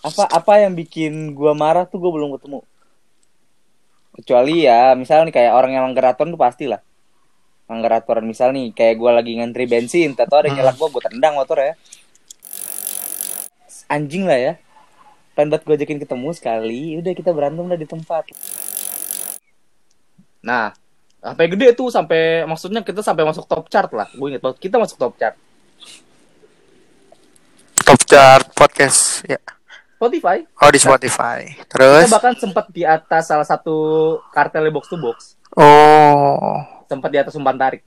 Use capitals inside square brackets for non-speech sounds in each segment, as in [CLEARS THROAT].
apa apa yang bikin gua marah tuh gua belum ketemu. Kecuali ya misalnya nih kayak orang yang langgar aturan tuh pasti lah langgar aturan misal nih kayak gua lagi ngantri bensin atau ada nyelak gua gua tendang motor ya. Anjing lah ya. Pengen buat gua ajakin ketemu sekali udah kita berantem lah di tempat. Nah sampai gede tuh sampai maksudnya kita sampai masuk top chart lah. Gue inget banget kita masuk top chart. Top chart podcast ya. Spotify. Oh di Spotify. kita Terus bahkan sempat di atas salah satu kartel box to box. Oh. Sempat di atas umpan tarik.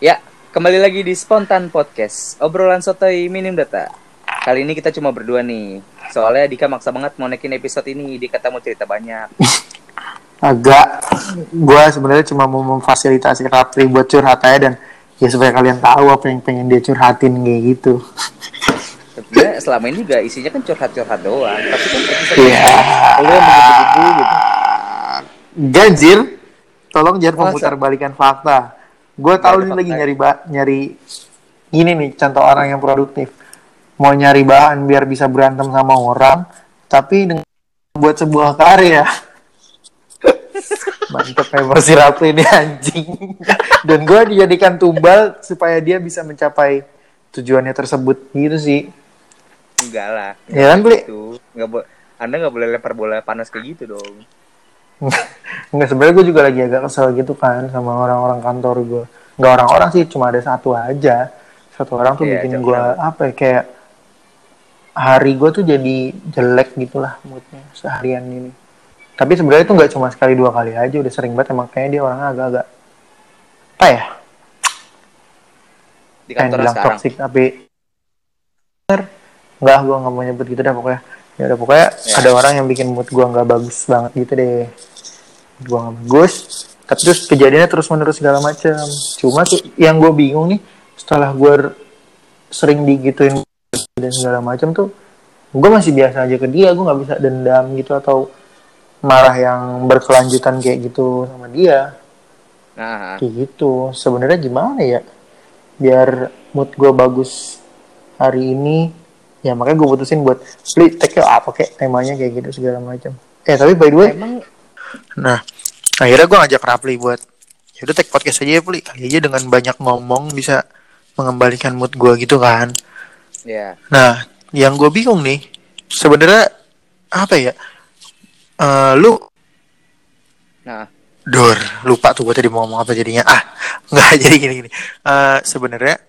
Ya kembali lagi di spontan podcast. Obrolan sotoy minim data. Kali ini kita cuma berdua nih. Soalnya Dika maksa banget mau naikin episode ini. Dika mau cerita banyak. [LAUGHS] Agak. Gua sebenarnya cuma mau memfasilitasi Rapli buat curhat aja dan ya supaya kalian tahu apa yang pengen dia curhatin kayak gitu. sebenarnya selama ini juga isinya kan curhat-curhat doang tapi kan ini lu yang menggebu-gebu gitu Ganjil, tolong jangan memutar balikan fakta. Gue tahu nih fakta lagi ya? nyari ba- nyari ini nih contoh orang yang produktif. Mau nyari bahan biar bisa berantem sama orang, tapi dengan buat sebuah karya. Mantep memang si Rapli ini anjing. Dan gue dijadikan tumbal supaya dia bisa mencapai tujuannya tersebut gitu sih. enggak lah Ya kan, Pli? itu nggak bo- anda nggak boleh lempar bola panas kayak gitu dong [LAUGHS] Enggak sebenarnya gue juga lagi agak kesel gitu kan sama orang-orang kantor gue. Enggak orang-orang sih, cuma ada satu aja. Satu orang tuh Iya, bikin gue banget. apa ya kayak hari gue tuh jadi jelek gitulah moodnya seharian ini. Tapi sebenarnya itu nggak cuma sekali dua kali aja, udah sering banget emang kayaknya dia orangnya agak-agak apa ya? di kantor bilang sekarang toxic tapi enggak gue nggak mau nyebut gitu dah pokoknya. Ya udah pokoknya Ya. ada orang yang bikin mood gue nggak bagus banget gitu deh. Gue nggak bagus. Tapi terus kejadiannya terus menerus segala macam. Cuma tuh yang gue bingung nih setelah gue sering digituin dan segala macam tuh gue masih biasa aja ke dia gue nggak bisa dendam gitu atau marah yang berkelanjutan kayak gitu sama dia. Nah. Kayak gitu. Sebenarnya gimana ya? Biar mood gue bagus hari ini ya makanya gue putusin buat beli tag apa kayak temanya kayak gitu segala macam. Eh tapi by the way emang nah akhirnya gue ngajak Rapli buat ya udah tag podcast aja ya Pli. Kali aja dengan banyak ngomong bisa mengembalikan mood gue gitu kan. Ya nah yang gue bingung nih sebenarnya apa ya Eh, lu nah Dur, lupa tuh gue tadi mau ngomong apa jadinya. Ah, [LAUGHS] nggak jadi gini-gini. Eh Sebenarnya,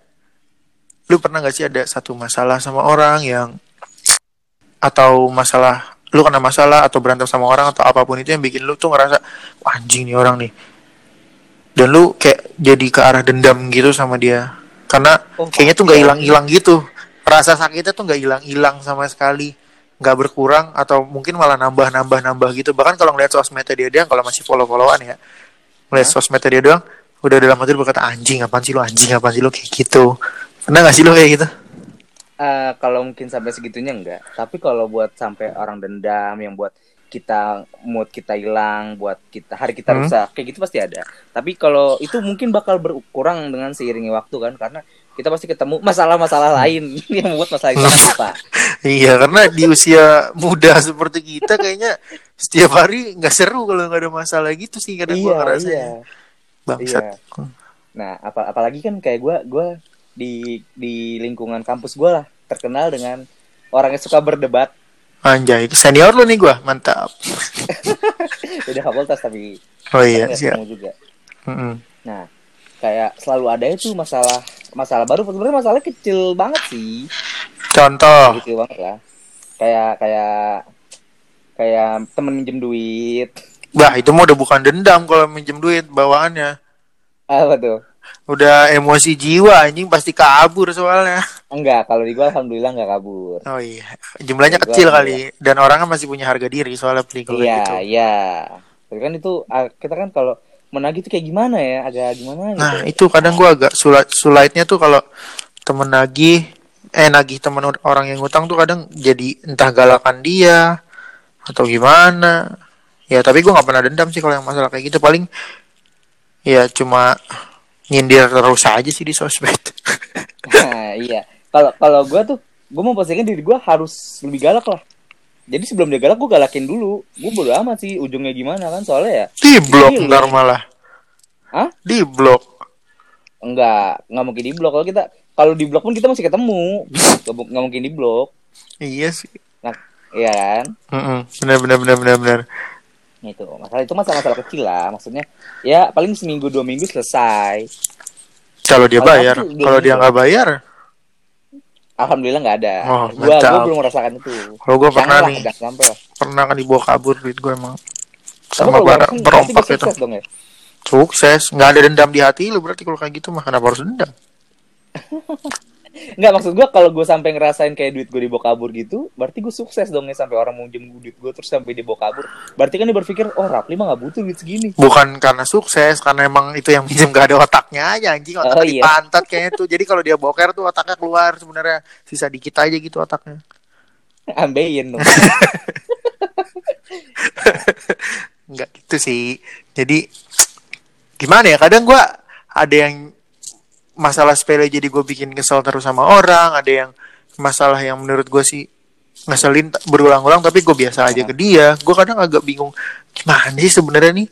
lu pernah nggak sih ada satu masalah sama orang yang atau masalah lu kena masalah atau berantem sama orang atau apa pun itu yang bikin lu tuh ngerasa "Wah, anjing nih orang nih dan lu kayak jadi ke arah dendam gitu sama dia karena Oh, kayaknya tuh nggak ya. hilang-hilang gitu rasa sakitnya tuh nggak hilang-hilang sama sekali nggak berkurang atau mungkin malah nambah-nambah-nambah gitu. Bahkan kalau ngeliat sosmednya dia dia kalau masih follow-followan ya ngeliat sosmednya dia doang udah dalam hati berkata anjing apaan sih lu? Anjing apaan sih lu? Kayak gitu. Pernah nggak sih lu kayak gitu? Eh, kalau mungkin sampai segitunya enggak tapi kalau buat sampai orang dendam yang buat kita mood kita hilang buat kita hari kita Hmm. rusak kayak gitu pasti ada. Tapi kalau itu mungkin bakal berkurang dengan seiringnya waktu kan karena kita pasti ketemu masalah-masalah lain [LAUGHS] yang membuat masalah itu lupa Iya, karena di usia muda seperti kita kayaknya setiap hari nggak seru kalau nggak ada masalah gitu sih kadang gua ngerasa iya bangsat. nah apa apalagi kan kayak gue gua di di lingkungan kampus gue lah terkenal dengan orang yang suka berdebat Anjay, senior lu nih gua, mantap. [LAUGHS] beda fakultas tapi Oh iya, siap. juga Mm-mm. Nah, kayak selalu ada itu masalah masalah baru sebenarnya masalah kecil banget sih. Contoh, Kecil banget lah. Kayak kayak kayak temen minjem duit. bah itu mah udah bukan dendam kalau minjem duit bawaannya. Apa tuh? Udah emosi jiwa anjing pasti kabur soalnya. Enggak, kalau di gua alhamdulillah enggak kabur. Oh iya, jumlahnya kecil kali dan orangnya masih punya harga diri soalnya kalau Iya, gitu. iya. Tapi kan itu ah, kita kan kalau menagih itu kayak gimana ya? Agak gimana gitu. Nah, itu kadang gua agak sulit sulitnya tuh kalau temen nagih eh nagih temen or- orang yang ngutang tuh kadang jadi entah galakan dia atau gimana. Ya, tapi gua nggak pernah dendam sih kalau yang masalah kayak gitu paling ya cuma nyindir terus aja sih di sosmed. [LAUGHS] iya kalau kalau gue tuh gue mau postingin diri gue harus lebih galak lah jadi sebelum dia galak gue galakin dulu gue bodo amat sih ujungnya gimana kan soalnya ya Di blok ntar malah. Hah? Di blok. enggak nggak mungkin di blok kalau kita kalau di blok pun kita masih ketemu nggak, mu- nggak mungkin di blok Iya sih. nah iya kan Mm-mm. Benar benar benar benar benar. itu masalah itu masalah-masalah kecil lah maksudnya ya paling seminggu dua minggu selesai Kalau dia bayar, kalau dia nggak bayar, alhamdulillah nggak ada. Oh, gua gua belum merasakan itu. Kalau gue pernah nih, pernah kan dibawa kabur duit gue emang. Sama gua rasain, perompak gua itu. sukses dong ya. Sukses, nggak ada dendam di hati lu berarti kalau kayak gitu mah. Kenapa harus dendam? [LAUGHS] Nggak maksud gue kalau gue sampai ngerasain kayak duit gue dibawa kabur gitu, berarti gue sukses dong ya sampai orang mau minjem duit gue terus sampai dibawa kabur. Berarti kan dia berpikir, oh Rapli mah nggak butuh duit segini. Bukan karena sukses, karena emang itu yang minjem gak ada otaknya aja anjing otak Oh, iya. pantat kayaknya tuh. Jadi kalau dia boker tuh otaknya keluar sebenarnya sisa dikit aja gitu otaknya. Ambeien dong. [LAUGHS] Enggak gitu sih. Jadi gimana ya? Kadang gua ada yang masalah sepele jadi gue bikin kesel terus sama orang, ada yang masalah yang menurut gue sih ngeselin berulang-ulang tapi gue biasa aja ke dia. Gue kadang agak bingung gimana sih sebenarnya nih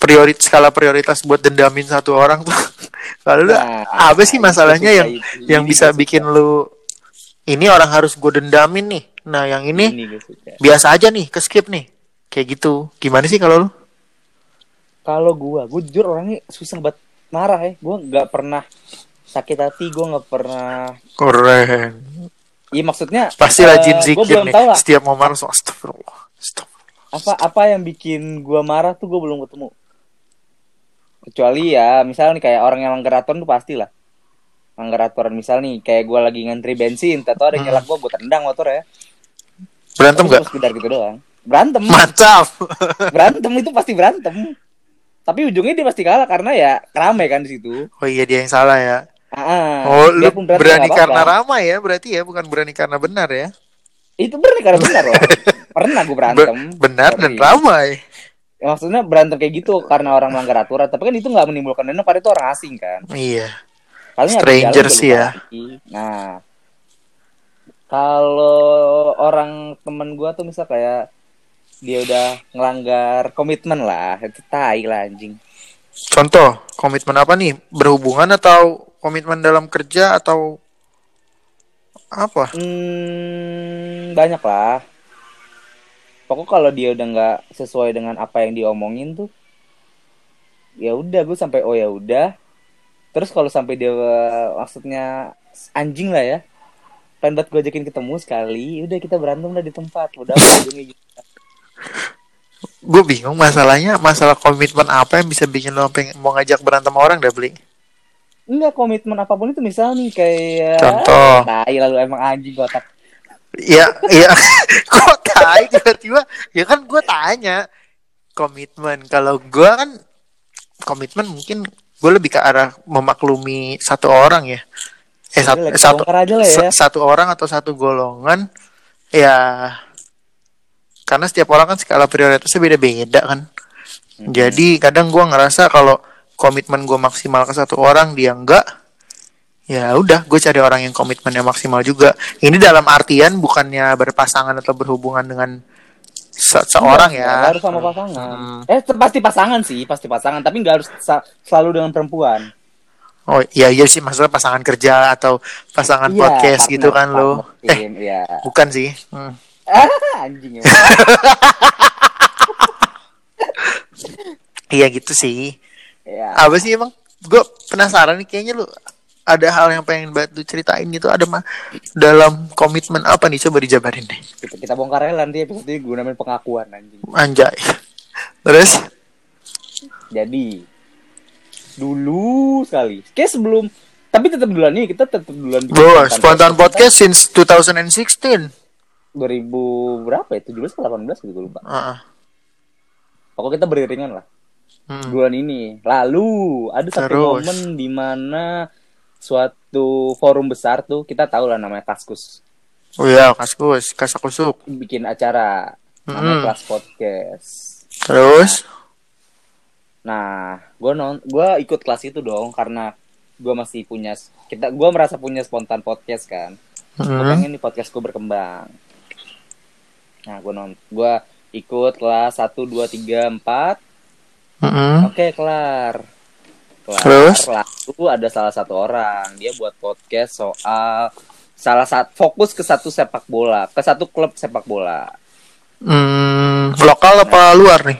prioritas skala prioritas buat dendamin satu orang tuh. [LAUGHS] Lalu Nah, apa sih itu masalahnya yang itu. yang bisa bikin lu ini orang harus gue dendamin nih. Nah, yang ini Ini biasa aja nih ke skip nih kayak gitu gimana sih kalau lu Kalau gue, gue jujur orangnya susah banget marah ya. Gue nggak pernah sakit hati, gue nggak pernah. keren. Iya maksudnya. pasti rajin gue zikir nih. tahu lah. setiap mau marah langsung astagfirullah astagfirullah. Apa apa yang bikin gua marah tuh gua belum ketemu. Kecuali ya misalnya nih kayak orang yang langgar aturan tuh pasti lah. Langgar aturan misal nih kayak gua lagi ngantri bensin atau ada yang nyelak gua gua tendang motor ya. Berantem Tapi gak cuma sekedar gitu doang. Berantem. Mantap. Berantem itu pasti berantem tapi ujungnya dia pasti kalah karena ya ramai kan di situ. Oh iya dia yang salah ya. Ah, oh lu berani karena ramai ya berarti ya bukan berani karena benar ya? Itu berani karena benar loh. [LAUGHS] Pernah gua Be- berantem. benar dan ramai. Ya, maksudnya berantem kayak gitu karena orang melanggar aturan tapi kan itu nggak menimbulkan dendam padahal itu orang asing kan. Iya. Paling Stranger sih ya. lagi. Nah, kalau orang temen gua tuh misal kayak dia udah ngelanggar komitmen lah, itu tai lah anjing. contoh komitmen apa nih berhubungan atau komitmen dalam kerja atau apa Hmm, banyak lah. Pokok kalau dia udah nggak sesuai dengan apa yang diomongin tuh, ya udah gue sampai oh ya udah. Terus kalau sampai dia maksudnya anjing lah ya, pengen banget gue ajakin ketemu sekali, udah kita berantem lah di tempat, udah ujungnya gitu. Gue bingung masalahnya masalah komitmen apa yang bisa bikin lo pengen mau ngajak berantem orang dah beli Enggak komitmen apa pun itu misal nih kayak Contoh. tai lalu emang anjing kotak. Iya, iya. [LAUGHS] Kok tai tiba-tiba? Ya kan gue tanya komitmen. Kalau gue kan komitmen mungkin gue lebih ke arah memaklumi satu orang ya. Eh satu, kita satu, aja lah ya. sa- satu orang atau satu golongan. Ya, karena setiap orang kan skala prioritasnya beda-beda kan. Hmm. Jadi kadang gue ngerasa kalau komitmen gue maksimal ke satu orang dia enggak, ya udah gue cari orang yang komitmennya maksimal juga. Ini dalam artian bukannya berpasangan atau berhubungan dengan se- seorang Enggak, ya. enggak harus sama pasangan. Hmm. Eh pasti pasangan sih, pasti pasangan, tapi nggak harus selalu dengan perempuan. Oh iya iya sih maksudnya pasangan kerja atau pasangan Iya, podcast partner- gitu kan lo. Eh iya. bukan sih. Hmm. Ah, anjing ya. Iya gitu sih. ya. Apa sih emang? Gue penasaran nih kayaknya lu ada hal yang pengen banget lu ceritain gitu ada mah dalam komitmen apa nih coba dijabarin deh Kita, kita bongkar aja nanti episode ini gue namain pengakuan anjing. anjay terus Jadi dulu sekali. Kayak sebelum tapi tetap duluan nih, kita tetap duluan Bro, spontan podcast since 2016 2000 berapa ya? 17 atau 18 gitu gue lupa. Heeh. Pokoknya kita beriringan lah. Hmm. bulan ini. Lalu ada satu Terus. momen di mana suatu forum besar tuh kita tahu lah namanya Kaskus Oh iya, kaskus, kasakusuk. bikin acara namanya Hmm. kelas podcast. Terus, Nah, gue non, gue ikut kelas itu dong karena gue masih punya kita gue merasa punya spontan podcast kan gue Hmm. pengen nih podcast gue berkembang nah gue nont gue ikut kelas satu dua tiga empat Hmm. oke kelar kelar Terus? lalu ada salah satu orang dia buat podcast soal salah satu fokus ke satu sepak bola ke satu klub sepak bola Hmm, lokal apa luar nih?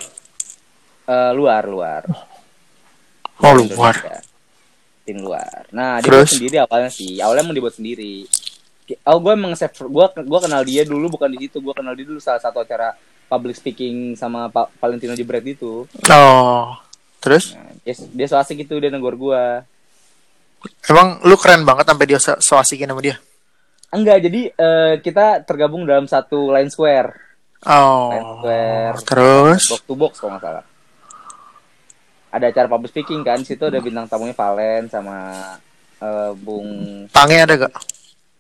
Eh, luar luar Oh, luar. Tim luar nah dia Terus? buat sendiri awalnya sih awalnya mau dibuat sendiri oh gue emang save gue gue kenal dia dulu bukan di situ gue kenal dia dulu salah satu acara public speaking sama Pak Valentino Jebret itu Oh. Terus? nah, dia dia so asik itu dia negor gue Emang lu keren banget sampai dia so, asikin sama dia? enggak jadi eh, kita tergabung dalam satu line square Oh. line square Terus? box to box kalau nggak salah ada acara public speaking kan situ ada bintang tamunya Valen sama eh, Bung Pange ada gak?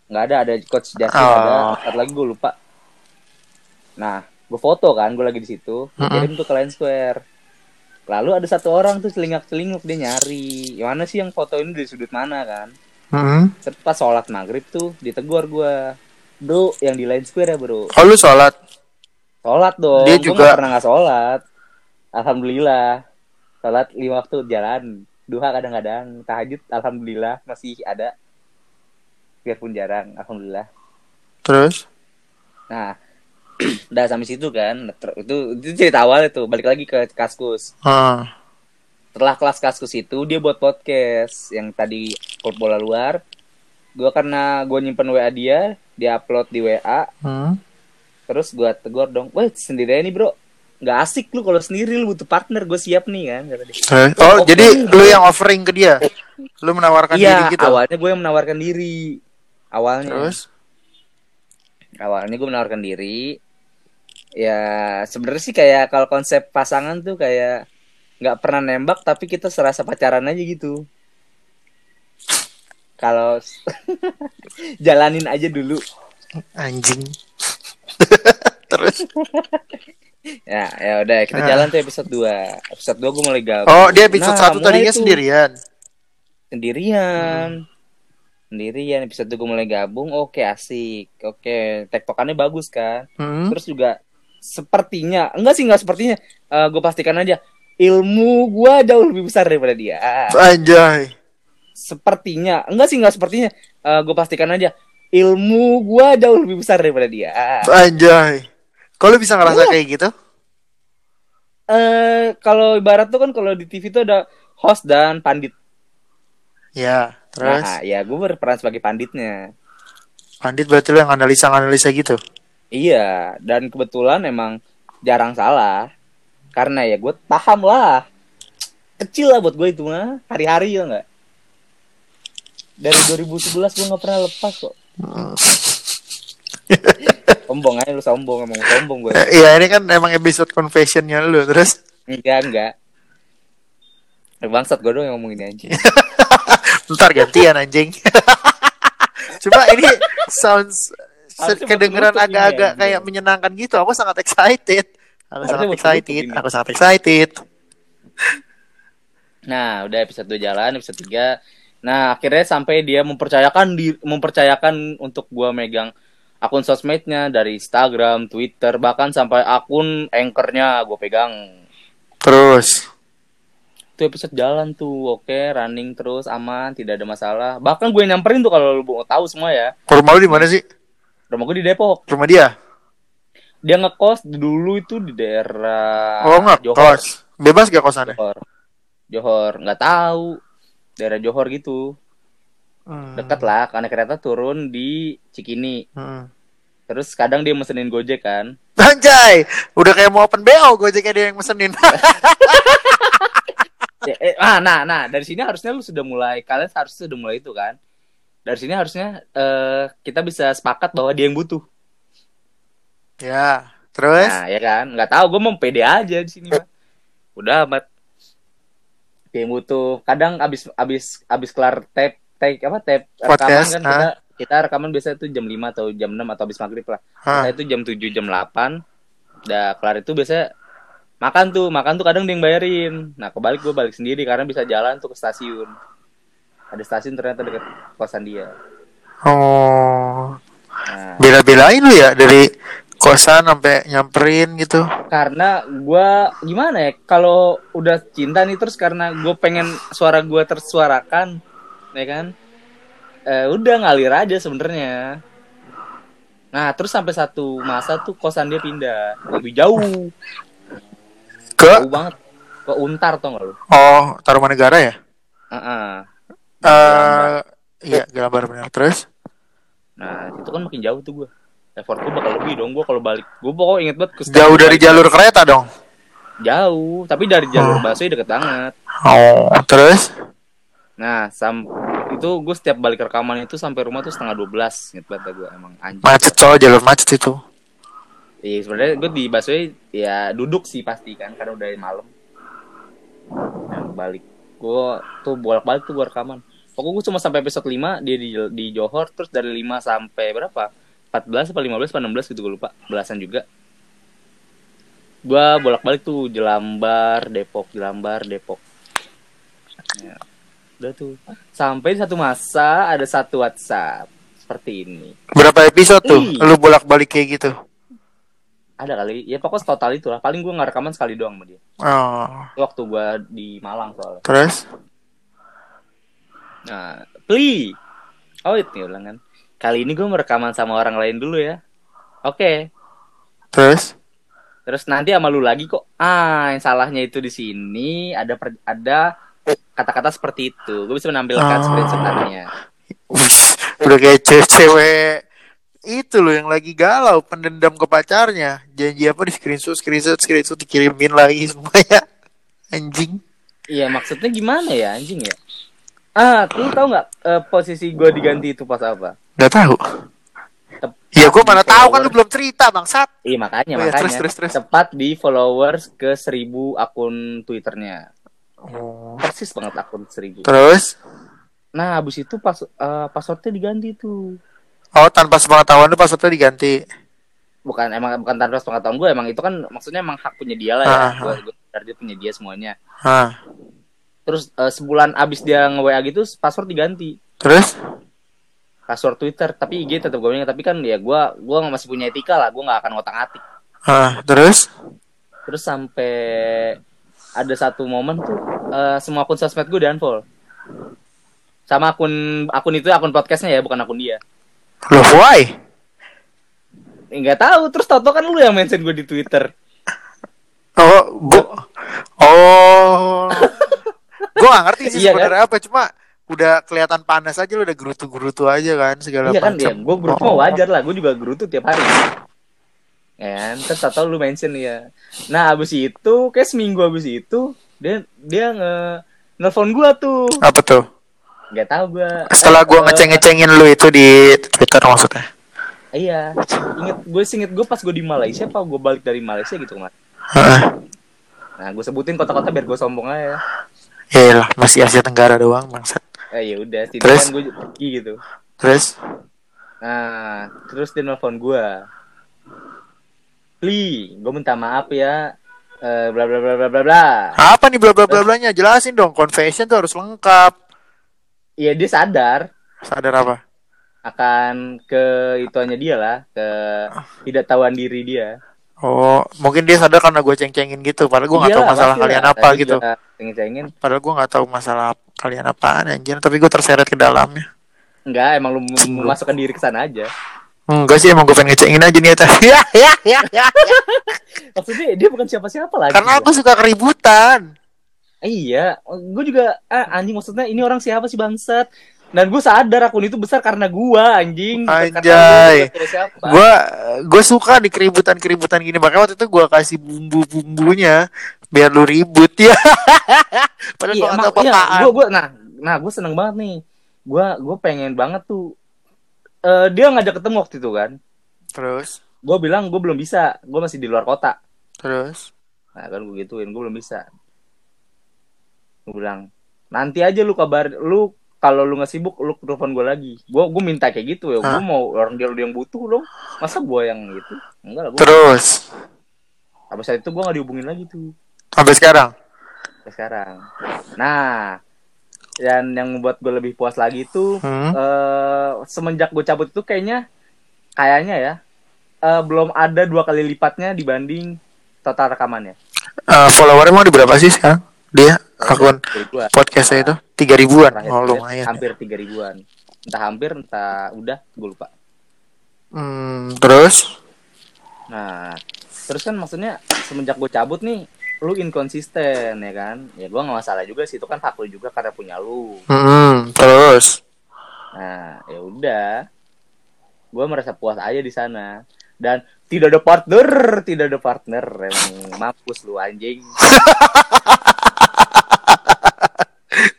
Nggak ada ada coach Justin Oh. ada satu lagi gue lupa. Nah gue foto kan gue lagi di situ Gua Mm-mm. kirim tuh ke Line Square. Lalu ada satu orang tuh celingak celinguk dia nyari. Yang mana sih yang foto ini dari sudut mana kan? Hmm. terus pas sholat maghrib tuh ditegur gue bro yang di Line Square ya bro. Oh lu sholat? sholat dong. Dia Gua juga- nggak pernah nggak sholat. Alhamdulillah. Sholat lima waktu jalan. Duha kadang-kadang. Tahajud alhamdulillah masih ada biarpun jarang alhamdulillah Terus? Nah, [CLEARS THROAT] udah sampai situ kan. Ter- Itu itu cerita awal itu. Balik lagi ke Kaskus. Ah. Setelah kelas Kaskus itu dia buat podcast yang tadi klub bola luar. Gua karena gue nyimpen WA dia, dia upload di WA, Hmm. terus gua tegur dong, "Wah, sendiri nih, Bro." Nggak asik lu kalau sendiri lu butuh partner, gue siap nih kan kata dia. Terus? Oh, Oke. jadi lu yang offering ke dia? Lu menawarkan diri Iya, gitu? awalnya gue yang menawarkan diri. Awalnya. Terus? awalnya gue menawarkan diri ya sebenarnya sih kayak kalau konsep pasangan tuh kayak nggak pernah nembak tapi kita serasa pacaran aja gitu kalau [LAUGHS] jalanin aja dulu Anjing. [LAUGHS] Terus? ya ya udah kita Ah. jalan tuh episode 2 episode 2 gue mulai gabung Oh, dia episode Nah, satu tadinya tuh. sendirian. sendirian sendirian episode 2 gue mulai gabung oke asik oke tektokannya bagus kan Hmm. terus juga sepertinya enggak sih enggak sepertinya gue pastikan aja ilmu gua jauh lebih besar daripada dia Anjay. sepertinya enggak sih enggak sepertinya gue pastikan aja ilmu gua jauh lebih besar daripada dia Anjay. Kalau bisa ngerasa Iya. kayak gitu? eh kalau ibarat tuh kan kalau di TV tuh ada host dan pandit Ya, terus? Nah ya gue berperan sebagai panditnya. Pandit berarti lu yang analisa-analisa gitu. iya dan kebetulan emang jarang salah. Karena ya gue paham lah. Kecil lah buat gue itu mah. Hari-hari ya enggak dari 2011 gue nggak pernah lepas kok. [LAUGHS] Sombong aja lu sombong emang sombong gue Eh, Iya, ini kan emang episode confessionnya lu terus. enggak enggak. Bangsat gue doang yang ngomong ini aja [LAUGHS] Ntar gantian anjing. [LAUGHS] Cuma ini sounds kedengeran agak-agak kayak menyenangkan gitu. Aku sangat excited. Aku Harusnya sangat excited. Aku sangat excited. Nah, udah episode 2 jalan, episode 3. Nah, akhirnya sampai dia mempercayakan di mempercayakan untuk gua megang akun sosmednya dari Instagram, Twitter, bahkan sampai akun anchornya gue pegang. Terus. Itu episode jalan tuh, oke, running terus aman, tidak ada masalah. Bahkan gue nyamperin tuh kalau lu mau tahu semua ya. Rumah lu di mana sih? Rumah gue di Depok. Rumah dia? Dia ngekos dulu itu di daerah oh, enggak, Johor. kos. Bebas gak kosannya? Johor. Johor, nggak tahu. Daerah Johor gitu. Hmm. Dekat lah, karena kereta turun di Cikini. Hmm. Terus kadang dia mesenin Gojek kan. Anjay, udah kayak mau open BO Gojeknya dia yang mesenin. [LAUGHS] Ya, eh, ah, nah, nah, dari sini harusnya lu sudah mulai, kalian harusnya sudah mulai itu kan. Dari sini harusnya eh, kita bisa sepakat bahwa dia yang butuh. ya, terus? Nah, ya kan, nggak tahu, gue mau pede aja di sini mah. Udah amat. Dia yang butuh. Kadang abis abis abis kelar tape, tape apa tape rekaman kan ah. kita kita rekaman biasanya tuh jam 5 atau jam 6 atau abis maghrib lah. Saya itu jam 7 jam 8 udah kelar itu biasanya makan tuh makan tuh kadang dia yang bayarin. Nah kebalik gue balik sendiri karena bisa jalan tuh ke stasiun. Ada stasiun ternyata dekat kosan dia. Oh, nah. Bela-belain lu ya dari kosan sampai nyamperin gitu. karena gua gimana ya kalau udah cinta nih terus karena gue pengen suara gua tersuarakan ya kan? Eh, udah ngalir aja sebenarnya. Nah terus sampai satu masa tuh kosan dia pindah. Lebih jauh Ke jauh banget ke Untar tau gak lu oh, Tarumanegara ya? Heeh. Eh, iya, gambar benar. Terus? nah itu kan makin jauh tuh gua effort gue bakal lebih dong gua kalau balik gue pokoknya inget banget ke Jauh dari jalur kereta dong. jauh tapi dari jalur Oh. busway deket banget Oh, terus? Nah, sam itu gue setiap balik rekaman itu sampai rumah tuh setengah 12 Ingat banget gue emang anjing. Macet coy, jalur macet itu. Iya, sebenarnya gue di busway ya duduk sih pasti kan karena udah malam. Nah, balik. Gue tuh bolak-balik tuh gue rekaman. Pokoknya gue cuma sampai episode 5 dia di di Johor terus dari 5 sampai berapa? 14 apa 15 apa 16 gitu gue lupa. Belasan juga. Gue bolak-balik tuh Jelambar, Depok, Jelambar, Depok. Ya, udah tuh. Sampai satu masa ada satu WhatsApp seperti ini. Berapa episode tuh? Ih. Lu bolak-balik kayak gitu. Ada kali, ya pokoknya total itu lah. Paling gue nggak rekaman sekali doang sama dia. Oh, Itu waktu gue di Malang soalnya. terus? Nah, Pli. Oh itu nih ulang kan. Kali ini gue merekaman sama orang lain dulu ya. Oke. Terus? Terus nanti sama lu lagi kok. Ah, yang salahnya itu di sini ada per- ada kata-kata seperti itu. Gue bisa menampilkan Oh. screenshotannya. Wih, udah kayak cewek-cewek itu loh yang lagi galau pendendam ke pacarnya janji apa di screenshot screenshot screenshot dikirimin lagi semuanya [LAUGHS] anjing Iya, maksudnya gimana ya anjing ya? Ah, lu tahu nggak eh, posisi gue diganti itu pas apa? nggak tahu Tep- ya gue di mana tahu kan lu belum cerita bangsat Iya makanya Oh iya, makanya terus, terus, terus. tepat di followers ke 1000 akun Twitternya. oh. Persis banget akun 1000. terus Nah, habis itu pas eh, passwordnya diganti tuh. Oh tanpa sepengetahuan lu passwordnya diganti Bukan emang bukan tanpa pengetahuan gue, emang itu kan maksudnya emang hak punya dia lah ya. Ah, ah. Gue gue sadar dia punya dia semuanya. Hah. Terus eh, sebulan abis dia nge-WA gitu password diganti. terus Password Twitter, tapi IG tetap gue punya, tapi kan ya gue gue masih punya etika lah, gue nggak akan ngotak-atik. Hah, terus Terus sampai ada satu momen tuh eh, semua akun sosmed gue di unfollow. Sama akun akun itu akun podcastnya ya, bukan akun dia. Loh why Enggak tahu. Terus tau kan lu yang mention gue di Twitter. oh gua oh [LAUGHS] gua gak ngerti sih Iya kan? sebenarnya apa cuma udah kelihatan panas aja lu udah gerutu-gerutu aja kan segala iya kan macam ya, gue gerutu mah wajar lah. Gue juga gerutu tiap hari. Kan? Terus tau lu mention ya. Nah, abis itu kayak seminggu abis itu dia dia nge nelfon gue tuh. apa tuh Gak tahu gue. setelah gua ngeceng-ngecengin lu itu di Twitter maksudnya Iya, inget gue inget gue pas gue di Malaysia, apa gue balik dari Malaysia gitu. Heeh. Nah, gue sebutin kota-kota biar gue sombong aja. Ya lah, masih Asia Tenggara doang bangsat. Eh ya udah, Terus? kan gue pergi gitu. Terus Nah, terus dia nelfon gue. Li, gue minta maaf ya. Eh, bla bla bla bla bla bla. apa nih bla bla bla blanya? Jelasin dong. Confession tuh harus lengkap. Iya dia sadar Sadar apa? akan ke ituannya dia lah, ke tidak tahuan diri dia. Oh, mungkin dia sadar karena gue ceng-cengin gitu. Padahal gue nggak tahu masalah kalian apa Tadi gitu. juga Cengin-cengin. Padahal gue nggak tahu masalah kalian apaan anjir. Tapi gue terseret ke dalamnya. Enggak, emang lu memasukkan diri ke sana aja. Enggak sih emang gue pengen ngecengin aja niatnya. [LAUGHS] Ya ya ya ya. Maksudnya dia bukan siapa-siapa lagi. Karena aku suka keributan. Iya, gue juga ah, anjing maksudnya ini orang siapa sih bangsat? Dan gue sadar akun itu besar karena gua anjing. Anjay. Gue gue suka di keributan-keributan gini. Makanya waktu itu gue kasih bumbu-bumbunya biar lu ribut ya. [LAUGHS] Padahal iya, gue iya, gua, gua, nah, nah, gue seneng banget nih. Gue, gue pengen banget tuh. Eh dia ngajak ketemu waktu itu kan. Terus, Gue bilang gue belum bisa, gue masih di luar kota. terus. Nah kan gue gituin, gue belum bisa. Gue bilang, nanti aja lu kabar, lu kalau lu nggak sibuk, lu telepon gue lagi. Gue gue minta kayak gitu ya, gue mau orang dia yang butuh dong. Masa gue yang gitu? Enggak lah, gue Terus, saat itu gue gak dihubungin lagi tuh sampai sekarang. sampai sekarang. Nah, dan yang membuat gue lebih puas lagi itu Hmm. eh semenjak gue cabut itu kayaknya kayaknya ya eh, belum ada dua kali lipatnya dibanding total rekamannya. Eh, followernya mau di berapa sih sekarang? Dia akun podcastnya itu tiga ribuan. Oh lumayan. hampir tiga ribuan. Entah hampir, entah udah, gue lupa. Hmm, terus? Nah, terus kan maksudnya semenjak gue cabut nih, lu inkonsisten ya kan? Ya gue nggak masalah juga sih, itu kan hak lu juga karena punya lu. Hmm, terus? Nah, ya udah, gue merasa puas aja di sana. Dan tidak ada partner, tidak ada partner, emang mampus lu anjing. [LAUGHS]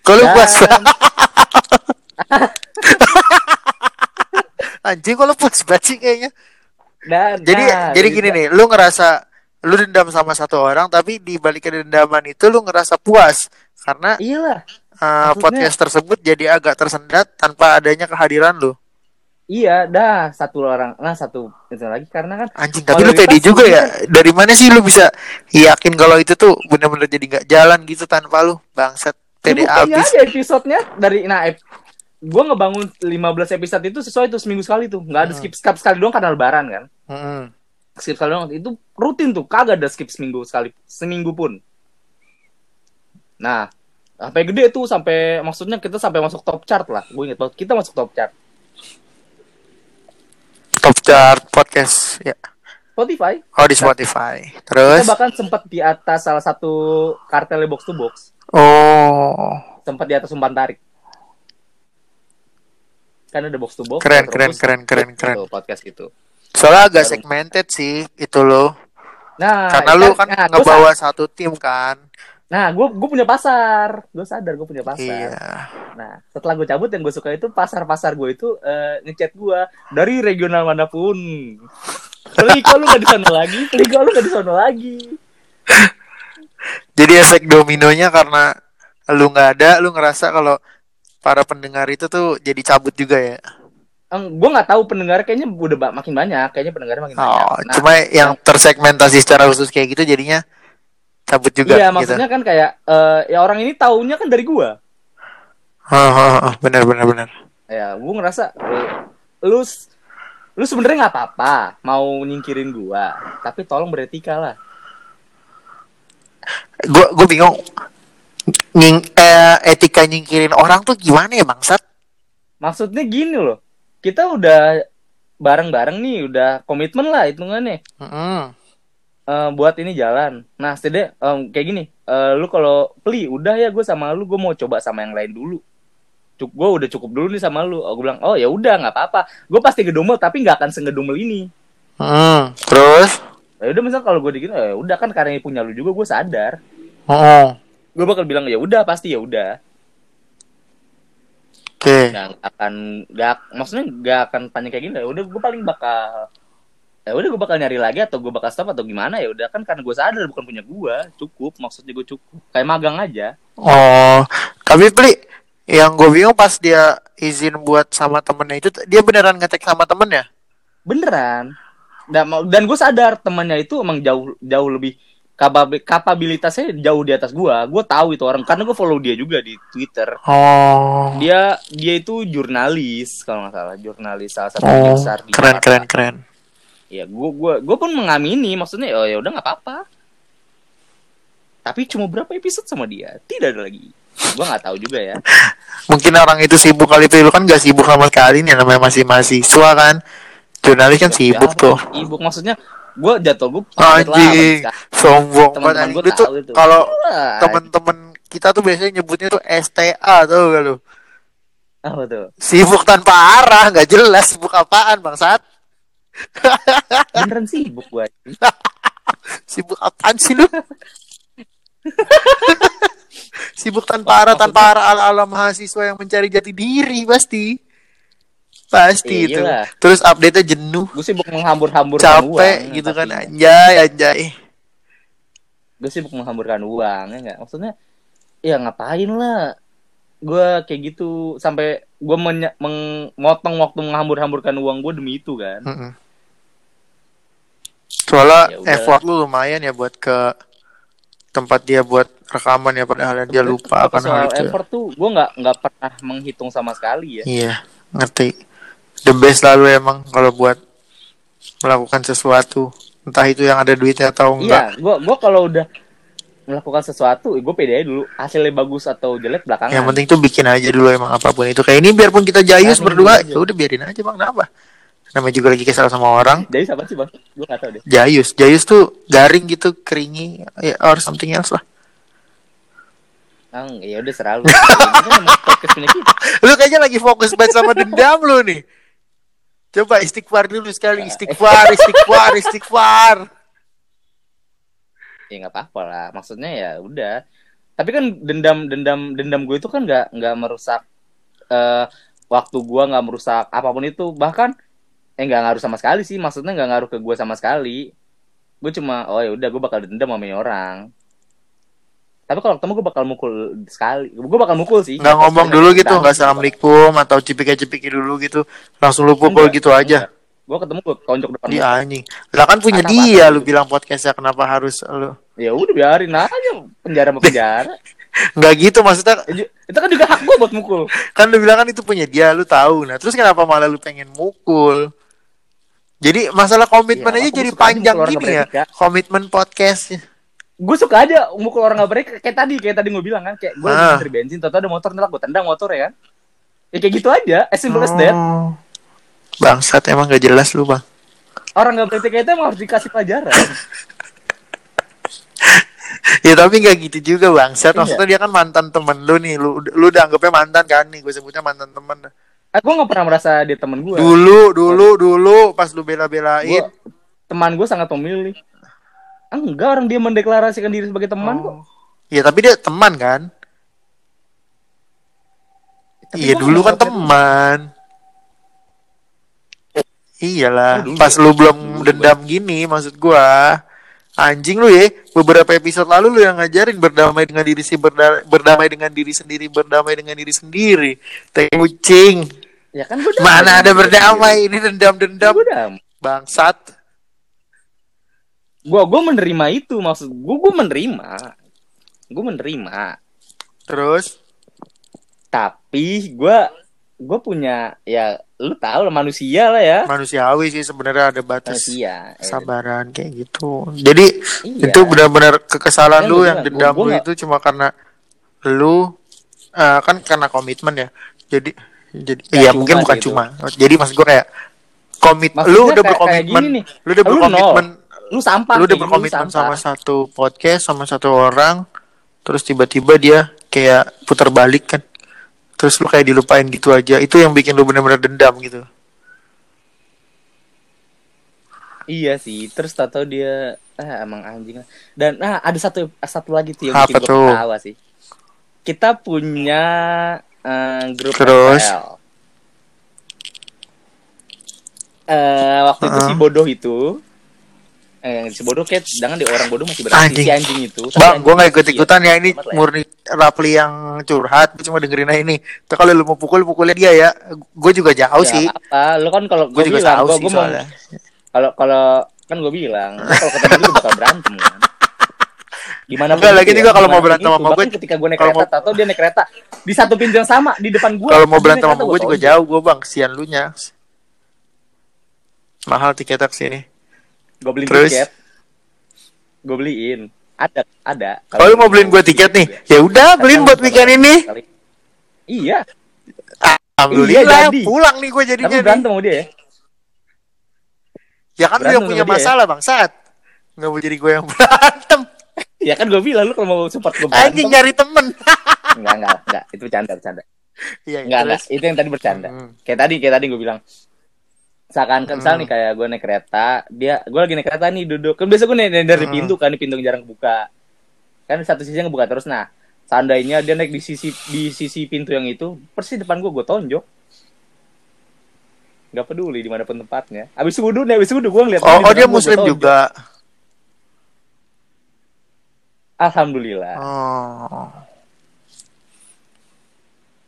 Kalau Dan- puas [LAUGHS] anjing kalau puas banget sih kayaknya. dan Jadi nah, jadi gini nih, lu ngerasa lu dendam sama satu orang tapi di balik dendaman itu lu ngerasa puas karena Iyalah, uh, Maksudnya- podcast tersebut jadi agak tersendat tanpa adanya kehadiran lu. iya, dah satu orang, nah satu itu lagi karena kan Anjing, tapi lu pede juga ya. Dari mana sih lu bisa yakin kalau itu tuh bener-bener jadi nggak jalan gitu tanpa lu? Bangsat, abis. aja episodenya dari nah ep, gue ngebangun 15 episode itu sesuai tuh seminggu sekali tuh nggak ada Hmm. skip skip sekali doang karena lebaran kan Mm-mm. skip sekali doang itu rutin tuh kagak ada skip seminggu sekali seminggu pun nah sampai gede tuh sampai maksudnya kita sampai masuk top chart lah gue inget banget kita masuk top chart Top chart podcast ya. Spotify Oh di Spotify. kita Terus? bahkan sempat di atas salah satu kartel box to box Oh, sempat di atas umpan tarik kan ada box to box Keren, terus keren, keren, keren, keren. gitu, podcast gitu soalnya agak segmented sih itu lo. nah Karena lu kan nah, ngebawa satu tim kan. Nah, gue gue punya pasar. Gue sadar gue punya pasar. Iya. Nah, setelah gue cabut yang gue suka itu pasar-pasar gue itu eh, ngechat gue dari regional mana pun. Kok lu gak di sana lagi? Kok lu gak di sana lagi? Jadi efek dominonya karena lu nggak ada, lu ngerasa kalau para pendengar itu tuh jadi cabut juga ya. gue nggak tahu pendengar kayaknya udah ba- makin banyak. Kayaknya pendengarnya makin banyak. Oh, Nah, cuma yang tersegmentasi secara khusus kayak gitu jadinya cabut juga iya gitu. maksudnya kan kayak eh, ya orang ini taunya kan dari gue. Oh, oh, oh, benar benar benar. Ya, gue ngerasa eh, lu lu sebenarnya nggak apa-apa mau nyingkirin gue, tapi tolong beretika lah. Gue gue bingung Nying, eh, etika nyingkirin orang tuh gimana ya bangsat? Maksudnya gini loh, kita udah bareng-bareng nih, udah komitmen lah hitungannya Mm-mm. eh, buat ini jalan. Nah, setidaknya em, kayak gini, eh, lu kalau beli, udah ya gue sama lu, gue mau coba sama yang lain dulu. Cuk, gue udah cukup dulu nih sama lu. Oh, gue bilang, oh ya udah nggak apa-apa. Gue pasti gedumel, tapi nggak akan sengedumel ini. Mm, terus? Ya udah misal kalau gue digini, ya udah kan karena ini punya lu juga, gue sadar. Oh, Gue bakal bilang ya udah pasti ya udah. oke. nggak akan nggak maksudnya nggak akan tanya kayak gini ya udah gue paling bakal ya udah gue bakal nyari lagi atau gue bakal stop atau gimana ya udah kan karena gue sadar bukan punya gue cukup maksudnya gue cukup kayak magang aja Oh, tapi beli yang gue bingung pas dia izin buat sama temennya itu dia beneran ngetek sama temennya? beneran. Dan mau- dan gue sadar temannya itu emang jauh jauh lebih kapab- kapabilitasnya jauh di atas gue gue tahu itu orang karena gue follow dia juga di twitter. Oh, dia dia itu jurnalis kalau nggak salah. Jurnalis salah satu oh, besar di keren Jakarta. keren keren. ya gue gue gue pun mengamini maksudnya oh ya udah nggak apa-apa. Tapi cuma berapa episode sama dia? Tidak ada lagi gue nggak tahu juga ya [LAUGHS] Mungkin orang itu sibuk kali itu kan gak sibuk sama sekali nih namanya masih mahasiswa kan. Jurnalis kan sibuk Ya, tuh. sibuk maksudnya gue jatuh gue Anjing, sombong banget. Itu tuh kalau Wah, temen-temen kita tuh biasanya nyebutnya tuh STA tuh gak lu? apa tuh Sibuk tanpa arah, nggak jelas sibuk apaan bangsat. [LAUGHS] beneran sibuk gue Sibuk apaan sih lu? [LAUGHS] Sibuk tanpa arah, tanpa arah ala-ala mahasiswa yang mencari jati diri pasti. Pasti itu. Terus update-nya jenuh, gue sibuk menghambur-hamburkan capek uang, gitu kan. anjay anjay. gue sibuk menghamburkan uang ya nggak? Maksudnya ya ngapain lah? Gue kayak gitu. Sampai gue mengotong waktu menghambur-hamburkan uang gue demi itu kan. Soalnya Ya effort lu lumayan ya buat ke tempat dia buat rekaman ya padahal dia lupa akan hal itu. effort tuh gue nggak nggak pernah menghitung sama sekali ya Iya, ngerti. The best lalu emang kalau buat melakukan sesuatu, entah itu yang ada duitnya atau enggak. iya gue gue kalau udah melakukan sesuatu gue pede aja dulu hasilnya bagus atau jelek belakangan Yang penting tuh bikin aja dulu emang apa pun itu. Kayak ini biarpun kita jayus Planning berdua, ya udah biarin aja bang, kenapa? Namanya juga lagi kesal sama orang. jadi siapa sih bang? Gue nggak tahu deh. Jayus, jayus tuh garing gitu, keringi, ya, or something else lah. Ah, ya udah [LAUGHS] kita. [LAUGHS] Lu kayaknya lagi fokus banget sama dendam lu nih. Coba istighfar dulu sekali, istighfar, istighfar, [LAUGHS] istighfar. ya nggak apa-apa lah. Maksudnya ya udah. Tapi kan dendam dendam dendam gue itu kan nggak nggak merusak eh waktu gue nggak merusak apa pun itu. Bahkan eh nggak ngaruh sama sekali sih maksudnya nggak ngaruh ke gue sama sekali gue cuma oh ya udah gue bakal dendam sama orang tapi kalau ketemu gue bakal mukul sekali gue bakal mukul sih Nggak ngomong dulu gitu, nggak salam assalamualaikum atau cipika-cipiki dulu gitu. Langsung lu pukul gitu aja. gue ketemu gue tonjok depan Di muka. anjing. Lah kan punya dia gitu. lu bilang podcastnya kenapa harus lu. ya udah biarin aja penjara sama penjara [LAUGHS] Nggak gitu maksudnya Ya itu kan juga hak gue buat mukul kan lu bilang kan itu punya dia lu tahu. Nah, terus kenapa malah lu pengen mukul? Jadi masalah komitmen Ya, aja jadi panjang gini ya. Komitmen podcast. gue suka aja mukul orang gak break kayak tadi kayak tadi gue bilang kan kayak gue lagi Ah. ngantri bensin tau ada motor nolak gue tendang motor ya kan ya kayak gitu aja as simple as that Oh. Bangsat emang gak jelas lu, Bang. orang gak beretika itu emang harus dikasih pelajaran [LAUGHS] ya tapi nggak gitu juga bangsat Iya. maksudnya dia kan mantan temen lu nih lu lu udah anggapnya mantan kan nih gue sebutnya mantan temen aku gak pernah merasa dia temen gue dulu dulu dulu pas lu bela-belain. teman gue sangat memilih Ah, enggak orang dia mendeklarasikan diri sebagai teman kok. Oh. ya tapi dia teman kan? Iya dulu kan teman. Iyalah dulu. pas lu belum dendam gini maksud gua anjing lu ya beberapa episode lalu lu yang ngajarin berdamai dengan diri si berda- berdamai dengan diri sendiri berdamai dengan diri sendiri. Teh kucing ya kan gue mana ada berdamai ini dendam dendam gue bangsat. Gue gue menerima itu maksud gue gue menerima. Gue menerima. Terus? Tapi gue gue punya ya lu tahu lah manusia lah ya. Manusiawi sih sebenarnya ada batas manusia Eh, sabaran kayak gitu. Jadi Iya. itu benar-benar kekesalan Kan lu yang dendam gua- gua lu itu cuma karena lu eh, kan karena komitmen ya. Jadi jadi ya cuma mungkin bukan sih itu. cuma. Jadi maksud gua kayak komit Maksudnya lu udah kayak- berkomitmen kayak lu udah Lu berkomitmen lu sampah lu udah berkomitmen sama satu podcast sama satu orang terus tiba-tiba dia kayak putar balik kan. Terus lu kayak dilupain gitu aja. Itu yang bikin lu benar-benar dendam gitu. Iya sih terus tahu dia ah emang anjing dan nah ada satu satu lagi tuh yang Apa bikin gue ketawa sih. Kita punya eh, grup Terus? FPL. Eh, waktu itu Heeh. si bodoh itu eh si bodoh kayak jangan di orang bodoh masih berarti Anjing. si anjing itu Tapi Bang, gue gak itu ikut ikutan ya ini ya. murni Rapli yang curhat, gue cuma dengerin aja ini. Tuh kalau lu mau pukul pukulnya dia ya. Gue juga jauh Ya, sih. apa lu kan kalau Gue juga bilang tahu gue sih kalau kalau kan gue bilang kalau ketemu dia bakal berantem kan gimana Enggak, lagi juga kalau mau berantem sama gue, ketika gue naik kereta atau dia naik kereta di satu pintu yang sama di depan gue Kalau mau berantem sama gue juga jauh gue bang, kesian lu nya. Mahal tiketnya ke sini. gue beliin Terus? tiket gue beliin ada ada Kalau lu mau beliin gue tiket nih, ya udah beliin buat weekend ini. iya Alhamdulillah, jadi. pulang nih gue tapi jadinya nih. berantem sama dia ya Ya kan lu berantem yang punya masalah bang, saat. Nggak mau jadi gue yang [LAUGHS] berantem. Ya kan gue bilang lu kalau mau support gue berantem Anjing nyari temen. [LAUGHS] enggak enggak enggak itu bercanda bercanda Iya, Enggak, enggak. terus. Itu yang tadi bercanda. Hmm. Kayak tadi, kayak tadi gue bilang. Seakan kan misal nih kayak gue naik kereta, dia gue lagi naik kereta nih duduk. Kan biasa gue naik dari Hmm. pintu kan, di pintu yang jarang kebuka. Kan satu sisinya ngebuka terus. Nah, seandainya dia naik di sisi di sisi pintu yang itu, persis depan gue gue tonjok. Gak peduli di mana pun tempatnya. Abis wudhu nih, abis wudhu gue ngeliat. Oh, oh dia gua muslim tonjok. Alhamdulillah. Oh.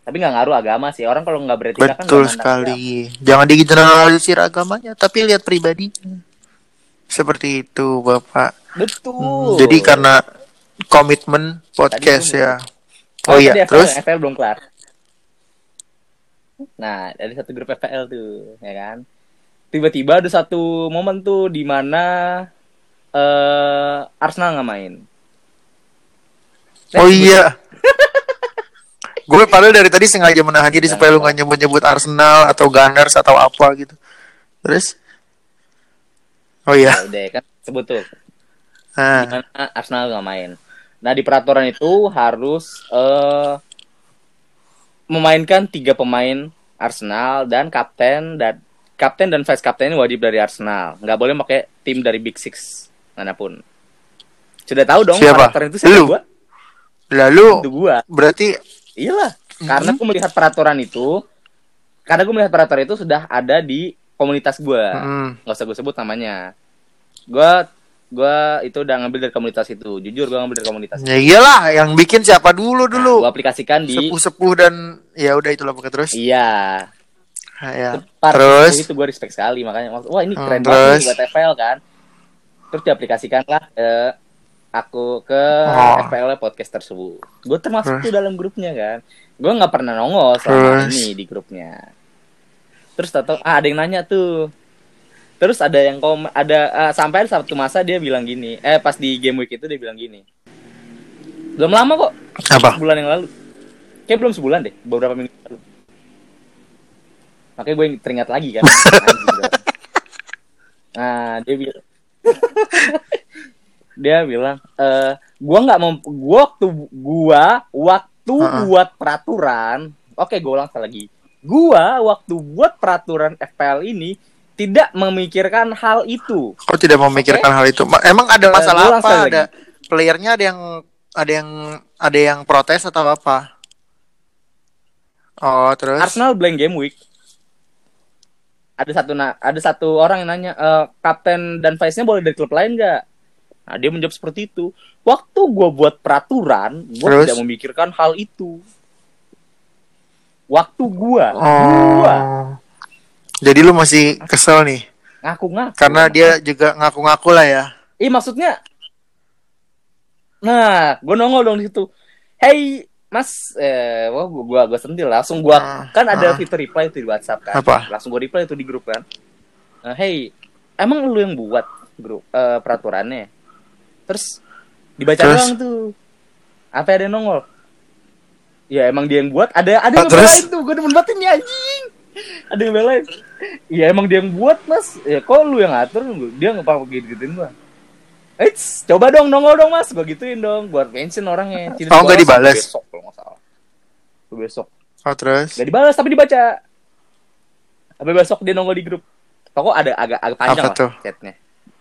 Tapi nggak ngaruh agama sih. Orang kalau nggak beretika kan Betul mandang sekali. Jangan digeneralisir agamanya, tapi lihat pribadinya. Seperti itu, Bapak. agama. Betul. Hmm, jadi karena komitmen podcast Tadi ya. Oh, Oh iya, FPL, terus FPL belum kelar. Nah, ada satu grup FPL tuh, ya kan. Tiba-tiba ada satu momen tuh di mana eh Arsenal nggak main. Oh iya. [LAUGHS] gue padahal dari tadi sengaja menahan diri supaya lu nggak nyebut-nyebut Arsenal atau Gunners atau apa gitu. Terus? Oh iya. Ya udah kan sebut tuh. Nah, mana Arsenal nggak main. Nah di peraturan itu harus eh memainkan tiga pemain Arsenal dan kapten dan kapten dan vice kapten ini wajib dari Arsenal. Nggak boleh pakai tim dari Big Six mana pun. Sudah tahu dong Siapa? peraturan itu siapa Lu? gua? Lalu Itu gua. berarti Iyalah. Karena Mhm. gue melihat peraturan itu, karena gue melihat peraturan itu sudah ada di komunitas gue. hmm, Nggak usah gue sebut namanya. Gue gua itu udah ngambil dari komunitas itu. Jujur gue ngambil dari komunitas. ya iyalah yang bikin siapa dulu dulu. Gue aplikasikan di Sepuh-sepuh dan ya udah itulah pokoknya terus. Iya. Nah, ya. Terus? itu gue respect sekali makanya wah ini Hmm, keren terus? banget buat FPL kan. Terus diaplikasikan lah eh, aku ke Oh. FPL podcast tersebut. Gue termasuk Terus? tuh dalam grupnya kan. Gue nggak pernah nongol selama Terus? ini di grupnya. Terus tahu ah, ada yang nanya tuh. Terus ada yang kom ada ah, sampai satu masa dia bilang gini, eh pas di game week itu dia bilang gini. Belum lama kok, Apa? sebulan yang lalu. Kayak belum sebulan deh, beberapa minggu lalu. Makanya gue teringat lagi kan. [LAUGHS] Nah, dia bilang [LAUGHS] dia bilang eh gua nggak mau gua waktu gua waktu Ha-ha. buat peraturan oke gue ulang sekali lagi gua waktu buat peraturan FPL ini tidak memikirkan hal itu Kok tidak memikirkan hal itu? Ma- Emang ada Eh, masalah gua apa? Ada playernya ada yang ada yang ada yang protes atau apa? Oh, terus Arsenal blank game week ada satu na ada satu orang yang nanya eh, kapten dan vice nya boleh dari klub lain nggak nah dia menjawab seperti itu waktu gua buat peraturan Terus? tidak memikirkan hal itu waktu gua Oh. gua Jadi lu masih kesel nih ngaku-ngaku karena dia juga ngaku-ngaku lah ya. Ih maksudnya Nah, gue nongol dong di situ. Hey, Mas, eh, wah gua gua, gua sentil langsung gua Ah, kan ada ah. fitur reply itu di WhatsApp kan. Apa? Langsung gua reply itu di grup kan. Nah, hey, emang lu yang buat grup eh, peraturannya? Terus dibaca Terus? doang tuh. Apa ada yang nongol? Ya emang dia yang buat. Ada ada yang Ah, terus? belain tuh. Gue demen banget ini anjing. Ada yang belain. Ya emang dia yang buat, Mas. Ya kok lu yang ngatur? Dia ngapa gitu-gituin gua. Eits, coba dong nongol dong mas, gue gituin dong, buat mention orangnya. [LAUGHS] Tidak Oh, nggak dibalas Besok kalau nggak salah. Besok. Oh, terus Gak dibalas tapi dibaca. Sampai besok dia nongol di grup. Pokok ada agak agak panjang Apa lah tuh? chatnya.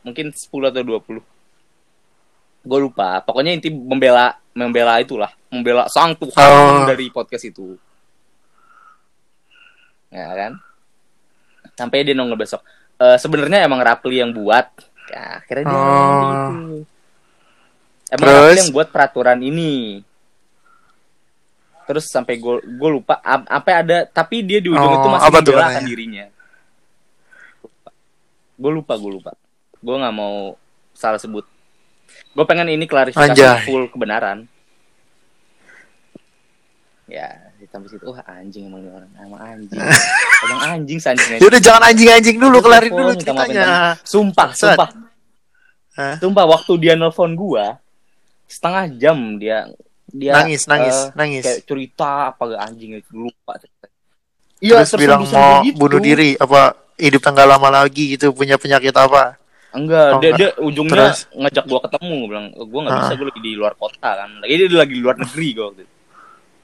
Mungkin 10 atau 20. Gue lupa. Pokoknya inti membela membela itulah, membela sang Tuhan Oh. dari podcast itu. Ya kan? Sampai dia nongol besok. Eh sebenarnya emang Rapli yang buat. Ya, akhirnya dia Oh. gitu. Emang Terus? Rapli yang buat peraturan ini. Terus sampai gue gue lupa ap- apa ada tapi dia di ujung Oh, itu masih katanya? dirinya. Gue lupa, gue lupa. Gue nggak mau salah sebut. Gue pengen ini klarifikasi Anjay. full kebenaran. Ya, ditambah situ, wah anjing emang orang, emang anjing. [LAUGHS] emang anjing sanjing. Ya udah jangan anjing-anjing dulu, Dia kelarin dulu ceritanya. Sumpah, sumpah. Hah? Sumpah waktu dia nelpon gua setengah jam dia dia Nangis, nangis, eh, nangis. kayak cerita apa gak anjing itu lupa cerita. Iya, Terus bilang mau gitu. bunuh diri apa hidup tanggal lama lagi gitu punya penyakit apa? Enggak, Oh, dia, dia ujungnya Terus? ngajak gua ketemu, gua bilang gua nggak Ah. bisa, gua lagi di luar kota kan. Lagi dia lagi di luar negeri gua waktu itu.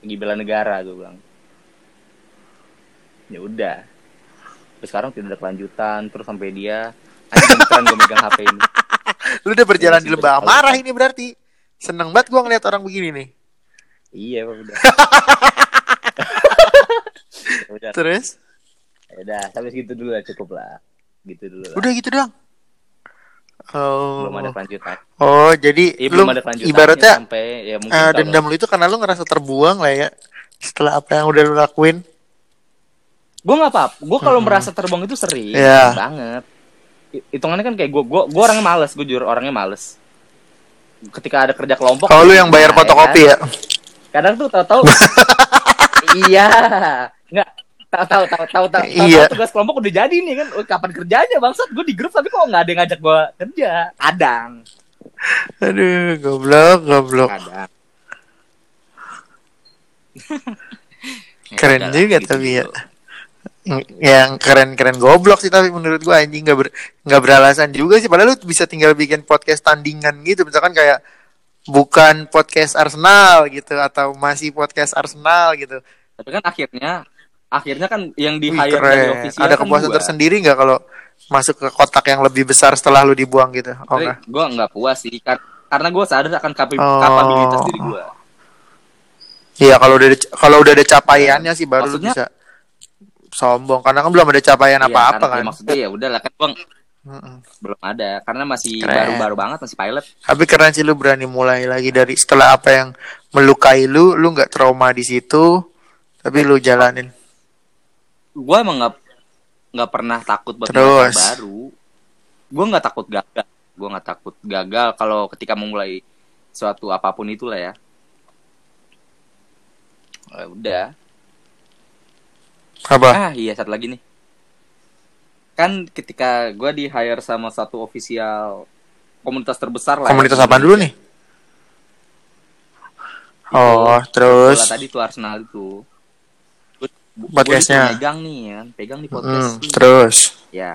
Lagi bela negara gua bilang. Ya udah. Terus sekarang tidak ada kelanjutan, terus sampai dia anjing beneran gua megang HP ini. [LAUGHS] Lu udah berjalan Masih di lembah marah ini berarti. Seneng banget gua ngeliat orang begini nih. Iya, udah. [LAUGHS] Ya udah, Terus? ya udah, sampai segitu dulu lah cukup lah. Gitu dulu lah. Udah gitu doang. Oh. Belum ada kelanjutan. Oh, jadi lu belum ada kelanjutan. ibaratnya sampai ya mungkin kalau- dendam lu itu karena lu ngerasa terbuang lah ya. Setelah apa yang udah lu lakuin. gue nggak apa gue kalau Hmm. merasa terbang itu sering sering banget Hi- hitungannya kan kayak gue gue gue orangnya males gue jujur orangnya males ketika ada kerja kelompok Kalau lu yang bayar nah, fotokopi kan? ya. kadang tuh tahu-tahu [LAUGHS] iya nggak tahu tahu tahu tahu tahu Iya. tugas kelompok udah jadi nih kan Oh, kapan kerjanya bangsat gue di grup tapi kok nggak ada yang ngajak gue kerja kadang Aduh, goblok, goblok. kadang [LAUGHS] Keren udahlah, juga gitu tapi ya. Yang keren-keren goblok sih tapi menurut gua anjing nggak ber, nggak beralasan juga sih. Padahal lu bisa tinggal bikin podcast tandingan gitu, misalkan kayak bukan podcast Arsenal gitu atau masih podcast Arsenal gitu. tapi kan akhirnya akhirnya kan yang di hire dari official Ada kan kepuasan gua. tersendiri nggak kalau masuk ke kotak yang lebih besar setelah lu dibuang gitu? Oh Tapi enggak. gue nggak puas sih kar- karena gue sadar akan kapi- Oh. kapabilitas diri gue Iya kalau udah kalau udah ada capaiannya sih baru Maksudnya- bisa sombong karena kan belum ada capaian Iya, apa-apa kan, kan. ya maksudnya ya udah lah kan gue Mm-mm. belum ada karena masih baru-baru banget masih pilot Tapi keren sih lu berani mulai lagi dari setelah apa yang melukai lu, lu nggak trauma di situ, tapi lu jalanin. Gue emang nggak nggak pernah takut buat Terus. baru. Gue nggak takut gagal gue nggak takut gagal kalau ketika memulai suatu apa pun itulah ya. Eh, udah. Apa? ah iya satu lagi nih. Kan ketika gue di hire sama satu official komunitas terbesar lah ya, Komunitas apa dulu nih? Oh, terus? tadi tuh Arsenal itu Podcastnya. pegang nih ya pegang di podcast Hmm, nih. terus ya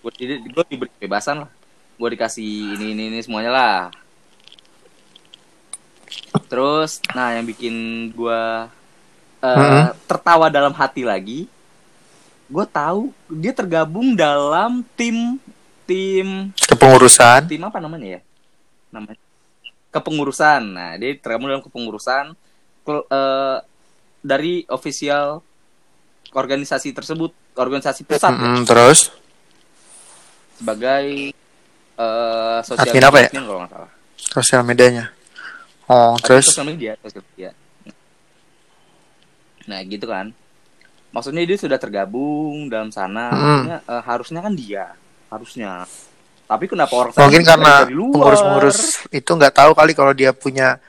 gue di, gue diberi kebebasan lah gue dikasih ini ini ini semuanya lah terus nah yang bikin gue eh, Mhm. tertawa dalam hati lagi gue tahu dia tergabung dalam tim tim kepengurusan. tim apa namanya ya namanya kepengurusan nah dia tergabung dalam kepengurusan Kel- eh, dari official organisasi tersebut organisasi pusat ya, Mm-mm, terus? Sebagai eh sosial Admin apa ya? admin kalau nggak salah. Sosial medianya. Oh, Admin terus? sosial media sosial media. Nah gitu kan. Maksudnya dia sudah tergabung dalam sana. Hmm. maksudnya eh, harusnya kan dia harusnya. Tapi kenapa orang mungkin karena pengurus-pengurus itu nggak tahu kali kalau dia punya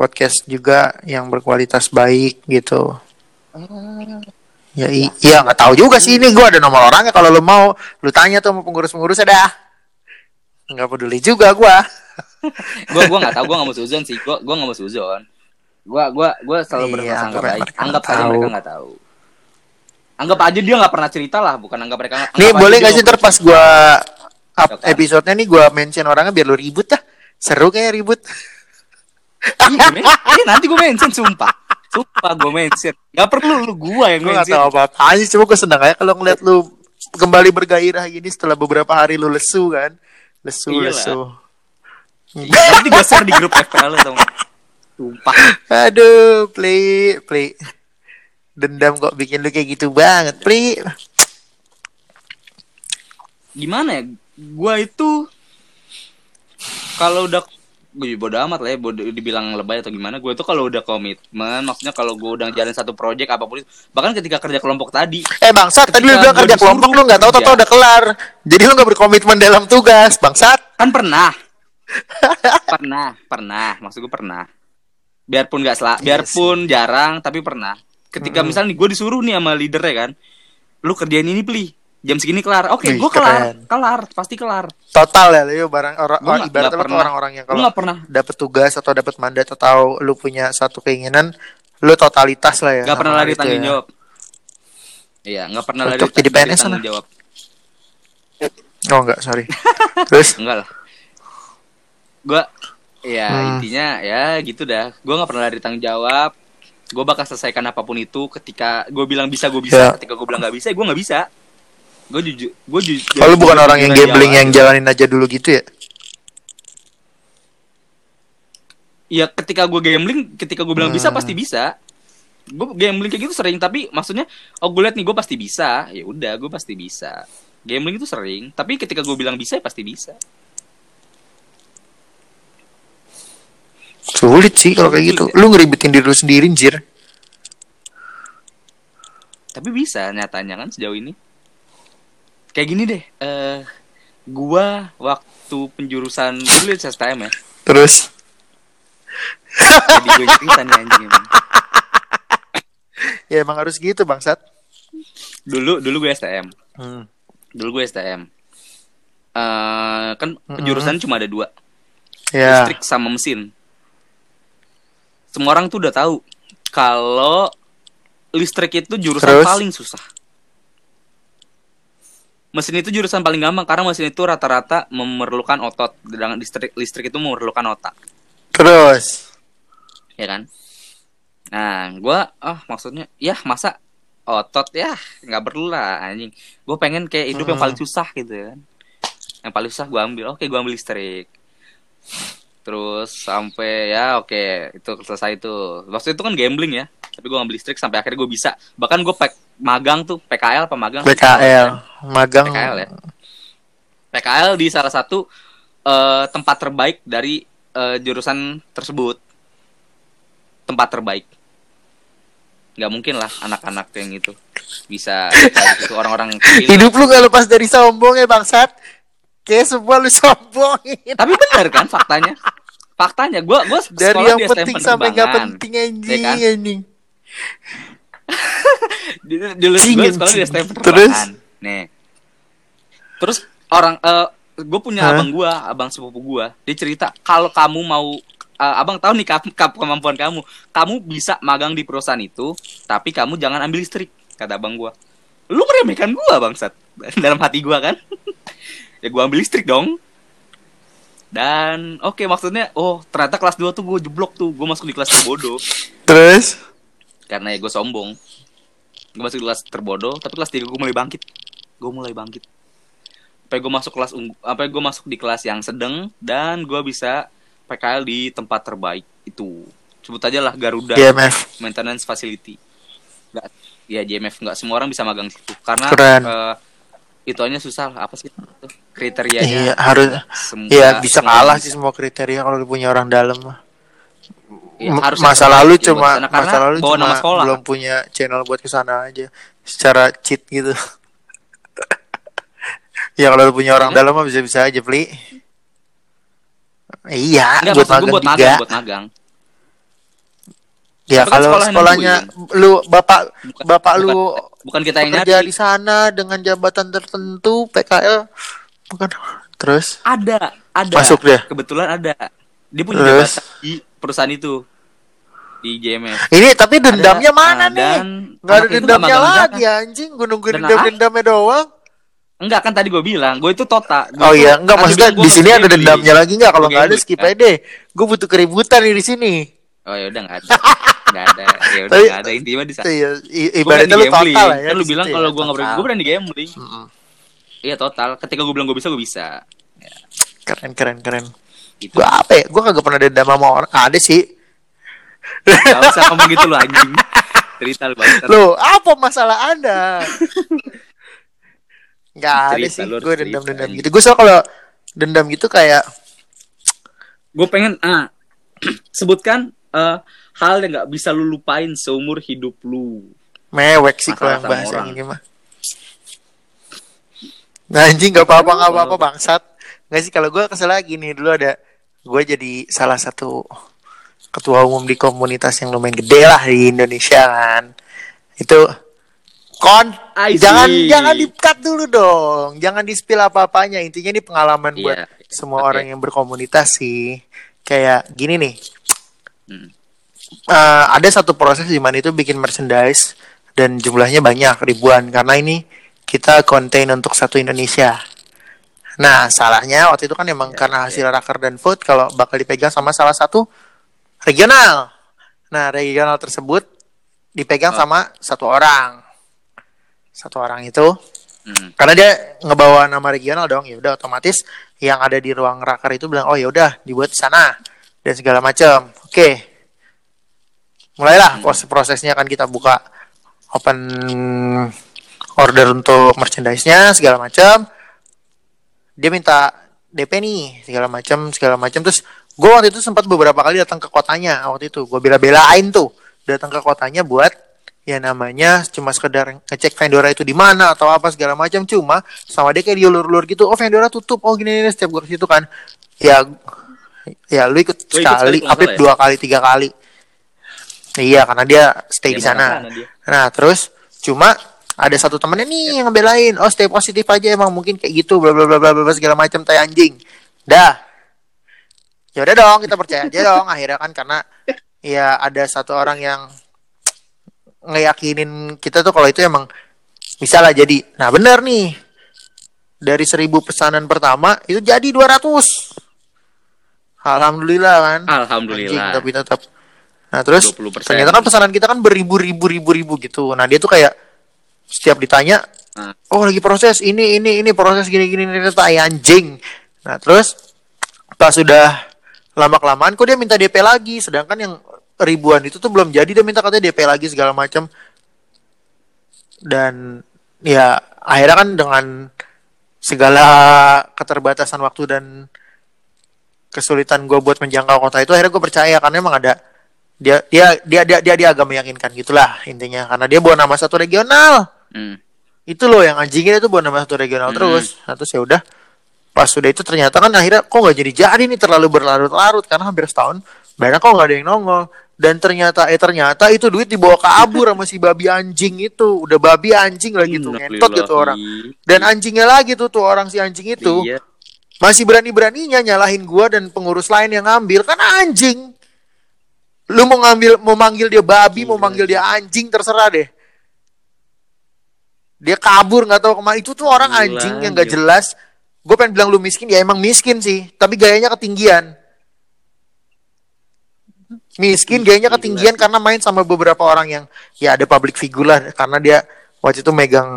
podcast juga yang berkualitas baik gitu. Ah, Ya, i- iya nggak tahu juga sih ini gue ada nomor orangnya kalau lu mau lu tanya tuh sama pengurus-pengurusnya dah. Nggak peduli juga gue. [LAUGHS] gua gua nggak tahu gua nggak mau suzon sih gua gua nggak mau suzon gua gua gua selalu Iya, berprasangka anggap baik mereka anggap saja mereka nggak tahu anggap aja dia nggak pernah cerita lah bukan anggap mereka anggap Nih boleh nggak sih ntar pas gue episodenya nih gue mention orangnya biar lu ribut dah. Seru kayak ribut. [LAUGHS] Iya. Iya, nanti gue mention sumpah. Sumpah gue mention. Gak perlu lu gua yang Gue gak mention. tahu apa-apa aja Cuma gue senang aja kalau ngeliat lu Kembali bergairah gini Setelah beberapa hari lu lesu kan Lesu Iyalah. lesu Iya, nanti gue share di grup FPL lu tau gak? Sumpah. Aduh Pli Pli Dendam kok bikin lu kayak gitu banget Pli Gimana ya? Gue itu kalau udah gue bodo amat lah ya bodo, dibilang lebay atau gimana gue tuh kalau udah komitmen maksudnya kalau gue udah jalan satu project apa pun itu bahkan ketika kerja kelompok tadi. Eh bangsat Tadi lu bilang kerja kelompok Lu gak tahu kerja. tau udah kelar. Jadi lu gak berkomitmen dalam tugas Bangsat. Kan pernah. [LAUGHS] Pernah pernah. Maksud gue pernah. Biarpun nggak sel biarpun jarang tapi pernah. Ketika misalnya nih gue disuruh nih sama leader ya kan lu kerjain ini pli. Jam segini kelar. Oke Wih, gue kelar. kelar pasti kelar Total ya lu barang orang Gua nggak- Ibaratnya pernah. orang-orang yang kalau pernah. Dapet tugas atau dapet mandat Atau lu punya satu keinginan Lu totalitas lah ya. Nggak pernah lari itu tanggung ya. jawab. Iya nggak pernah lari jadi PNS tanggung jawab. Oh enggak sorry. [LAUGHS] Terus? Enggak lah. Gue ya Hmm. intinya ya gitu dah. Gue nggak pernah lari tanggung jawab. Gue bakal selesaikan apa pun itu ketika gue bilang bisa gue bisa. Ya. ketika gue bilang nggak bisa gue nggak bisa gue jujur gue jujur Kalau bukan orang yang gambling yang jalanin aja dulu gitu ya? ya ketika gue gambling ketika gue bilang bisa Hmm. pasti bisa gue gambling kayak gitu sering tapi maksudnya oh gue liat nih gue pasti bisa ya udah gue pasti bisa gambling itu sering tapi ketika gue bilang bisa ya pasti bisa Sulit sih kalau kayak gitu. Lu ngeribetin diri lu sendiri, Jir. tapi bisa nyatanya kan sejauh ini kayak gini deh eh gua waktu penjurusan dulu liat STM ya Terus Jadi gue cerita nih anjing. emang. ya emang harus gitu bangsat. Dulu dulu gue STM. Hmm. Dulu gue STM. Eh kan jurusan cuma ada dua, Ya. listrik sama mesin. Semua orang tuh udah tahu kalau listrik itu jurusan Terus? paling susah. Mesin itu jurusan paling gampang karena mesin itu rata-rata memerlukan otot. Sedangkan listrik listrik itu memerlukan otak. Terus? Ya kan? Nah gua ah maksudnya ya masa otot ya nggak perlu lah anjing. Gue pengen kayak hidup yang Hmm. paling susah gitu ya kan. Yang paling susah gua ambil. Oke gua ambil listrik. Terus sampai ya oke itu selesai itu waktu itu kan gambling ya tapi gua ambil listrik sampai akhirnya gue bisa. Bahkan gue pek magang tuh PKL apa magang BKL magang PKL ya PKL di salah satu eh, tempat terbaik dari eh, jurusan tersebut tempat terbaik nggak mungkin lah anak-anak yang itu bisa gitu orang-orang. Hidup lu gak lepas dari sombong ya bangsat. Kayak semua lu sombongin. tapi benar kan faktanya faktanya gue gue Dari yang penting sampai gak penting anjing kan? anjing. Dulu gue sekolah di. STM Terus? penerbangan nih. Terus orang eh gue punya Hah? abang gue abang sepupu gue dia cerita kalau kamu mau eh, abang tahu nih kap, kemampuan kamu. Kamu bisa magang di perusahaan itu tapi kamu jangan ambil listrik kata abang gue lu meremehkan gue bangsat. [LAUGHS] Dalam hati gue kan. [LAUGHS] Ya gue ambil listrik dong. Dan oke maksudnya oh ternyata kelas 2 tuh gue jeblok tuh. Gue masuk di kelas terbodoh Terus karena ya gue sombong gue masuk kelas terbodoh tapi kelas 3 gue mulai bangkit gue mulai bangkit sampai gue masuk kelas sampai gue masuk di kelas yang sedang dan gue bisa PKL di tempat terbaik itu sebut aja lah Garuda GMF. Maintenance Facility nggak ya JMF nggak semua orang bisa magang situ karena Keren. eh, itu hanya susah lah apa sih kriterianya Iya harus. semua- Iya bisa kalah sih semua kriteria kalau punya orang dalam mah. Ya, harus masa lalu ya cuma sana, masa lalu bawa cuma nama sekolah belum punya channel buat ke sana aja secara cheat gitu. [LAUGHS] ya kalau lu punya orang dalam mah bisa-bisa aja beli. Iya, Enggak, buat magang buat magang, buat magang. Ya Tapi kan kalau sekolah sekolahnya lu bapak Bukan- bapak bukan- lu Bukan kita yang kerja di sana dengan jabatan tertentu PKL bukan terus Ada, ada. Masuk dia? Kebetulan ada. Dia punya Terus? jabatan di perusahaan itu. Di JMF. ini tapi dendamnya Ada, mana ah, nih nggak ada dendamnya di lagi sana. anjing gue nungguin Dan dendam ah- dendamnya doang Enggak kan tadi gue bilang, gue itu tota. Gua oh iya enggak kan maksudnya di sini ada dendamnya lagi nggak kalau Gua nggak ada skip kan? aja deh gue butuh keributan di sini Oh ya udah enggak ada. Enggak ada. Ya udah enggak ada intinya di sana. Iya, ibaratnya lu total ya Kan lu bilang situ kalau ya, gue nggak berani, gue berani gambling. Iya total. Ketika gue bilang gue bisa, gue bisa. keren keren keren Gitu. gue apa ya gue kagak pernah dendam sama orang ada sih Gak usah ngomong gitu lu anjing. Cerita lu bangsa. Loh, apa masalah Anda? Gak ada Cerita, sih, lu harus gue dendam-dendam gitu. Gue soal kalau dendam gitu kayak gue pengen ah [CLEARS THROAT] sebutkan eh, hal yang nggak bisa lu lupain seumur hidup lu mewek sih kalau yang bahas yang ini mah. Nah, anjing gak apa-apa, gak apa-apa bangsat. Gak sih, kalau gue kesel lagi nih, dulu ada gue jadi salah satu ketua umum di komunitas yang lumayan gede lah di Indonesia kan. Itu kon jangan jangan di cut dulu dong jangan di spill apa-apanya intinya ini pengalaman Iya, buat iya. semua Oke. orang yang berkomunitas sih kayak gini nih Hmm. Eh, ada satu proses di mana itu bikin merchandise dan jumlahnya banyak ribuan karena ini kita contain untuk satu Indonesia. Nah salahnya waktu itu kan emang karena hasil raker dan vote kalau bakal dipegang sama salah satu regional. Nah regional tersebut dipegang Oh. sama satu orang. Satu orang itu Hmm. karena dia ngebawa nama regional dong ya udah otomatis yang ada di ruang raker itu bilang oh ya udah dibuat di sana dan segala macam oke mulailah proses prosesnya kan kita buka open order untuk merchandise-nya segala macam dia minta DP nih segala macam segala macam terus gue waktu itu sempat beberapa kali datang ke kotanya waktu itu gue bela-belain tuh datang ke kotanya buat ya namanya cuma sekedar ngecek vendora itu di mana atau apa segala macam cuma sama dia kayak diulur-ulur gitu oh vendora tutup oh gini, gini setiap gue situ kan ya Ya lu ikut ikut sekali, salah ya? dua kali, tiga kali. Iya, karena dia stay Ya, di sana. Nah, terus cuma ada satu temennya nih yang ngebelain, oh stay positif aja emang mungkin kayak gitu, bla bla bla bla bla segala macam tai anjing. Dah. Ya udah dong, kita percaya aja dong. Akhirnya kan karena ya ada satu orang yang ngeyakinin kita tuh kalau itu emang bisa lah jadi. Nah, bener nih. Dari seribu pesanan pertama itu jadi 200. Alhamdulillah kan. Alhamdulillah. Anjing, tapi tetap. Nah terus 20%. ternyata kan pesanan kita kan beribu-ribu ribu-ribu gitu. Nah dia tuh kayak setiap ditanya, Ah. oh lagi proses ini ini ini proses gini gini ini tai anjing. Nah terus pas sudah lama kelamaan kok dia minta DP lagi, sedangkan yang ribuan itu tuh belum jadi dia minta katanya DP lagi segala macam. Dan ya akhirnya kan dengan segala keterbatasan waktu dan kesulitan gue buat menjangkau kota itu akhirnya gue percaya karena emang ada dia dia dia dia dia, dia agak meyakinkan gitulah intinya karena dia bawa nama satu regional Hmm. itu loh yang anjingnya itu bawa nama satu regional Hmm. terus nah, terus ya udah pas sudah itu ternyata kan akhirnya kok nggak jadi jadi nih terlalu berlarut-larut karena hampir setahun banyak kok nggak ada yang nongol dan ternyata eh ternyata itu duit dibawa kabur sama si babi anjing itu udah babi anjing lagi tuh ngentot gitu orang dan anjingnya lagi tuh tuh orang si anjing itu Iya. masih berani-beraninya nyalahin gua dan pengurus lain yang ngambil kan anjing. Lu mau ngambil mau manggil dia babi, mau Gila, manggil dia anjing terserah deh. Dia kabur nggak tahu ke mana. Itu tuh orang Gila, anjing yang gak jelas. Gue pengen bilang lu miskin, ya emang miskin sih, tapi gayanya ketinggian. Miskin gayanya ketinggian karena main sama beberapa orang yang ya ada public figure lah karena dia waktu itu megang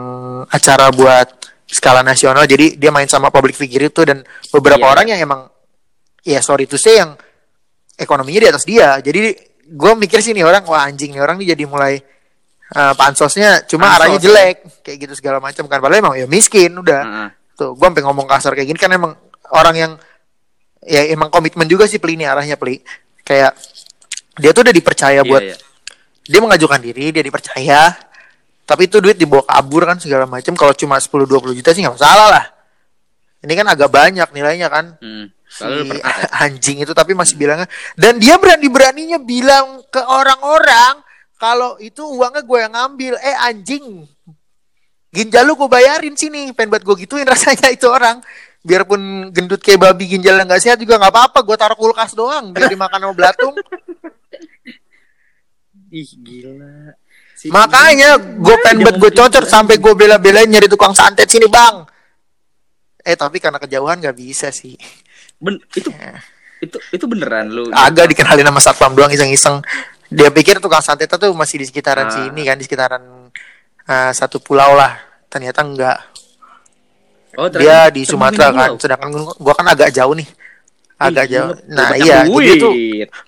acara buat skala nasional jadi dia main sama public figure itu dan beberapa Iya. orang yang emang ya sorry to say yang ekonominya di atas dia jadi gue mikir sih nih orang wah anjing nih orang nih jadi mulai eh, pansosnya cuma Pansos, arahnya ya. jelek kayak gitu segala macam kan padahal emang ya miskin udah Heeh. tuh gue sampai ngomong kasar kayak gini kan emang orang yang ya emang komitmen juga sih peli nih arahnya peli kayak dia tuh udah dipercaya Iya, buat iya. dia mengajukan diri dia dipercaya tapi itu duit dibawa kabur kan segala macam kalau cuma 10-20 juta sih nggak masalah lah ini kan agak banyak nilainya kan Hmm. si pernah [LAUGHS] anjing itu tapi masih bilangnya dan dia berani-beraninya bilang ke orang-orang kalau itu uangnya gue yang ngambil. Eh anjing. Ginjal lu gue bayarin sini. Pengen buat gue gituin [LAUGHS] rasanya itu orang. Biarpun gendut kayak babi ginjalnya nggak sehat juga nggak apa-apa. Gue taruh kulkas doang biar dimakan sama belatung [LAUGHS] Ih, gila. Si- makanya gue pengen buat gue cocor sampai gue bela-belain nyari tukang santet sini bang. Eh tapi karena kejauhan nggak bisa sih. Ben, itu itu itu beneran lu. agak dikenalin sama satpam doang iseng-iseng dia pikir tukang santet tuh masih di sekitaran Ah. sini kan di sekitaran uh, satu pulau lah. Ternyata enggak. Oh, dia di Sumatera kan lu. sedangkan gua- kan agak jauh nih. Agak Ih, jauh nah iya duit. jadi tuh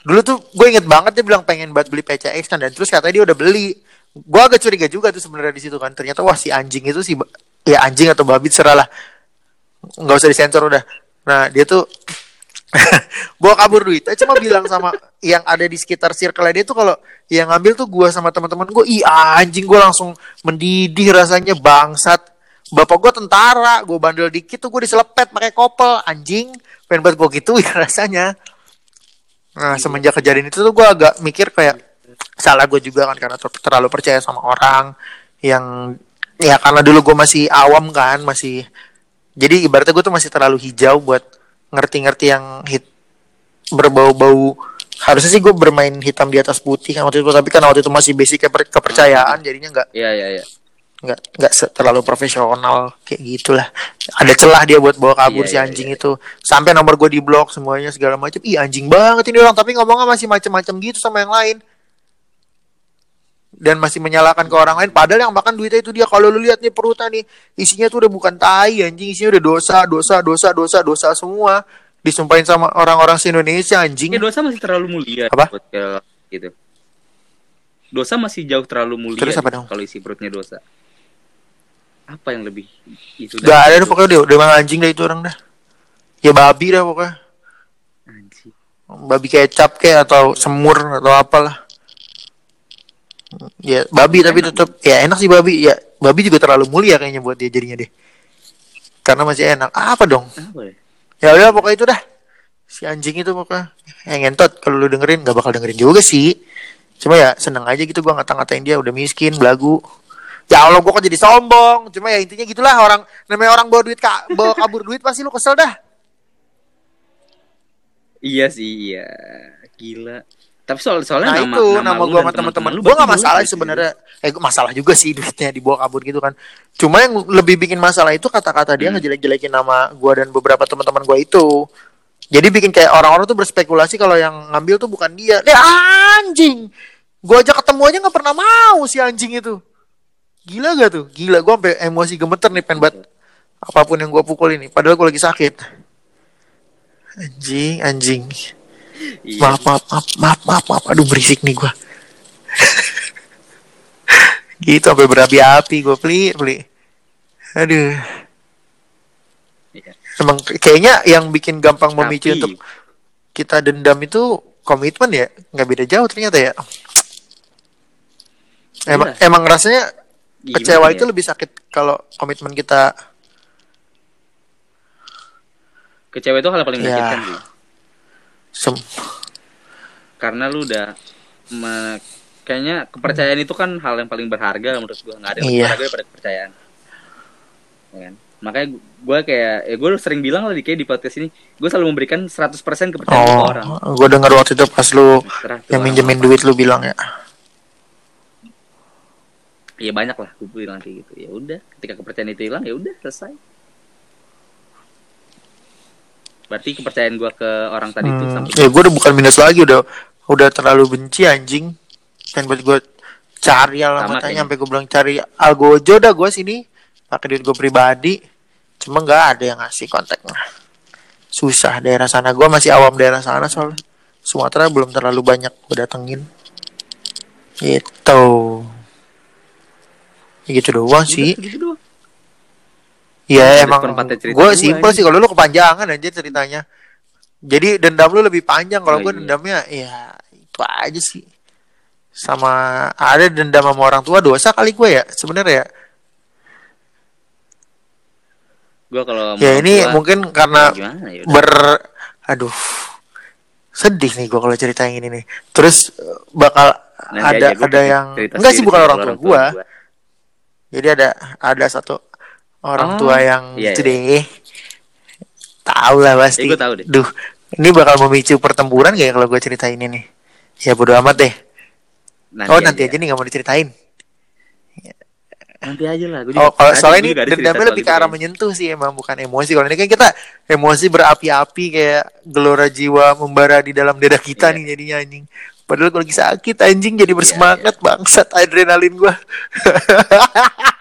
dulu tuh gue inget banget dia bilang pengen buat beli PCX kan dan terus katanya dia udah beli. Gue agak curiga juga tuh sebenarnya di situ kan. Ternyata wah si anjing itu si ya anjing atau babi serah lah. Nggak usah disensor udah. Nah dia tuh [LAUGHS] bawa kabur duit cuma bilang sama yang ada di sekitar circle dia tuh kalau yang ngambil tuh gua sama teman-teman gue ih anjing gue langsung mendidih rasanya bangsat. Bapak gue tentara gue bandel dikit tuh gue diselepet pakai kopel anjing. Pengen buat gue gitu ya [LAUGHS] rasanya. Nah semenjak kejadian itu tuh gue agak mikir kayak salah gue juga kan karena ter- terlalu percaya sama orang yang ya karena dulu gue masih awam kan masih jadi ibaratnya gue tuh masih terlalu hijau buat ngerti-ngerti yang hit berbau-bau. Harusnya sih gue bermain hitam di atas putih kan waktu itu tapi kan waktu itu masih basic keper- kepercayaan jadinya nggak Iya, iya, iya. nggak nggak terlalu profesional kayak gitulah. Ada celah dia buat bawa kabur Iya, si iya, anjing itu. Sampai nomor gue di blok semuanya segala macam. Ih anjing banget ini orang tapi ngomongnya masih macam-macam gitu sama yang lain dan masih menyalahkan ke orang lain padahal yang makan duitnya itu dia kalau lu lihat nih perutnya nih isinya tuh udah bukan tai anjing isinya udah dosa dosa dosa dosa dosa semua disumpahin sama orang-orang se Indonesia anjing Kayak dosa masih terlalu mulia Apa? buat kayak gitu. Dosa masih jauh terlalu mulia. Terus apa gitu, dong? Kalau isi perutnya dosa. Apa yang lebih itu? Gak ada deh pokoknya dia udah emang anjing dah itu orang dah ya babi dah pokoknya Anjing. babi kecap kayak atau semur atau apalah ya babi tapi tetap ya enak sih babi. Ya babi juga terlalu mulia kayaknya buat dia jadinya deh. Karena masih enak. Apa dong? Apa ya? ya udah pokoknya itu dah. Si anjing itu pokoknya. Yang ngentot. Kalau lu dengerin nggak bakal dengerin juga sih. Cuma ya seneng aja gitu. Gua ngata-ngatain dia. Udah miskin belagu. Ya Allah gua kok jadi sombong. Cuma ya intinya gitulah. Orang namanya orang bawa duit kak bawa kabur duit pasti lu kesel dah. Iya sih, iya. Gila. Tapi soal soalnya nah nama, itu nama, nama dan sama teman-teman lu gua nggak berarti masalah sebenarnya. eh gua masalah juga sih duitnya dibawa kabur gitu kan. Cuma yang lebih bikin masalah itu kata-kata dia Hmm. ngejelek-jelekin nama gua dan beberapa teman-teman gua itu. Jadi bikin kayak orang-orang tuh berspekulasi kalau yang ngambil tuh bukan dia. Dia anjing! Gua aja ketemu aja nggak pernah mau si anjing itu. Gila gak tuh? Gila gua sampai emosi gemeter nih pengen banget apa pun yang gua pukul ini. Padahal gua lagi sakit. Anjing anjing Iya. maaf maaf maaf maaf maaf maaf aduh berisik nih gua [LAUGHS] gitu sampai berapi-api gue beli beli aduh Iya. emang kayaknya yang bikin gampang memicu Tapi- untuk kita dendam itu komitmen ya nggak beda jauh ternyata ya emang Iya. emang rasanya Gimana kecewa ya? itu lebih sakit kalau komitmen kita Kecewa itu hal yang paling Ya. menyakitkan sih. Sem- Karena lu udah me- kayaknya kepercayaan itu kan hal yang paling berharga menurut gua. Nggak ada yang Iya. berharga daripada kepercayaan. Ya kan? Makanya gue kayak ya gue sering bilang lah di kayak di podcast ini, gue selalu memberikan 100% kepercayaan ke oh orang. gue denger waktu itu pas lu tuh yang minjemin duit lu bilang ya ya banyak lah gue bilang kayak gitu ya udah ketika kepercayaan itu hilang ya udah selesai berarti kepercayaan gue ke orang tadi itu Hmm, sampai ya gue udah bukan minus lagi udah udah terlalu benci anjing. Dan buat gue cari alamatnya sampai gue bilang cari algojo dah gue sini. Pakai duit gue pribadi. Cuma nggak ada yang ngasih kontaknya. Susah daerah sana gue masih awam daerah sana soalnya. Sumatera belum terlalu banyak gue datengin. Gitu. Ya gitu doang sih. gitu doang. Ya Ada emang gue simpel sih kalau lu kepanjangan aja ceritanya. Jadi dendam lu lebih panjang kalau Oh, gue iya. dendamnya ya itu aja sih. Sama ada dendam sama orang tua dosa kali gue ya sebenarnya ya. gue kalau Ya ini tua, mungkin karena gimana ya ber aduh sedih nih gue kalau cerita yang ini nih. Terus bakal Nanti ada ada yang enggak sih bukan orang tua gue. gua. Jadi ada ada satu orang Oh, tua yang iya, iya. Tahu lah pasti. Ya, tahu deh. Duh, ini bakal memicu pertempuran gak ya kalau gue cerita ini nih? Ya bodo amat deh. nanti oh nanti aja nih nggak mau diceritain. nanti aja lah gua Oh juga- kalau tadi soalnya ini dendamnya lebih ke arah menyentuh sih emang bukan emosi. Kalau ini kan kita emosi berapi-api kayak gelora jiwa membara di dalam dada kita Iya. nih jadinya anjing. Padahal kalau lagi sakit anjing jadi Iya, bersemangat bangsat adrenalin gua. [LAUGHS]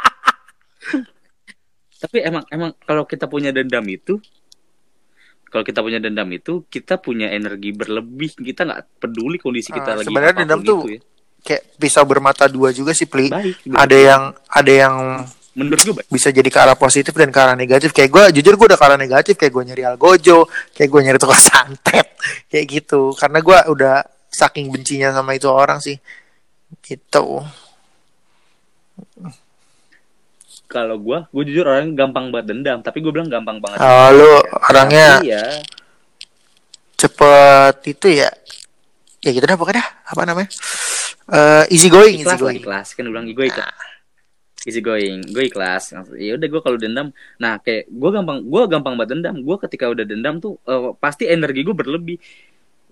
tapi emang emang kalau kita punya dendam itu kalau kita punya dendam itu kita punya energi berlebih. Kita nggak peduli kondisi kita Ah, lagi sebenarnya dendam tuh gitu ya. Kayak pisau bermata dua juga sih Pli. baik Ada yang ada yang menurut gue baik. bisa jadi ke arah positif dan ke arah negatif. Kayak gue jujur gue udah ke arah negatif. Kayak gue nyari algojo kayak gue nyari tukang [LAUGHS] santet kayak gitu. Karena gue udah saking bencinya sama itu orang sih. Gitu kalau gue gue jujur orang gampang banget dendam tapi gue bilang gampang banget. Oh, lu orangnya Tapi ya cepet itu ya? Ya gitu dah pokoknya dah. apa namanya? Eh easy going easy ikhlas lah going. ikhlas. Kan gue bilang gue ikhlas easy going gue ikhlas. Ya udah gue kalau dendam nah kayak gue gampang gue gampang banget dendam. Gue ketika udah dendam tuh eh, pasti energi gue berlebih.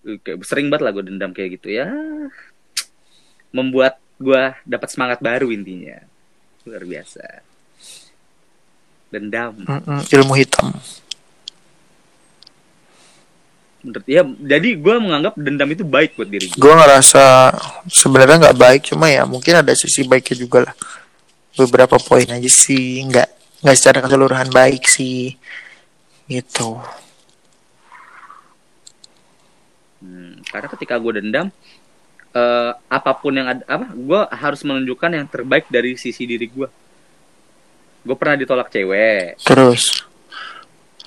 Eh, kayak sering banget lah gue dendam kayak gitu ya. Membuat gue dapat semangat baru intinya. Luar biasa dendam. Mm-mm, ilmu hitam. Menurut ya jadi gue menganggap dendam itu baik buat diri gue ngerasa sebenarnya nggak baik cuma ya mungkin ada sisi baiknya juga lah. Beberapa poin aja sih nggak nggak secara keseluruhan baik sih gitu. Hmm, karena ketika gue dendam eh, apa pun yang ada apa gue harus menunjukkan yang terbaik dari sisi diri gue gue pernah ditolak cewek. Terus?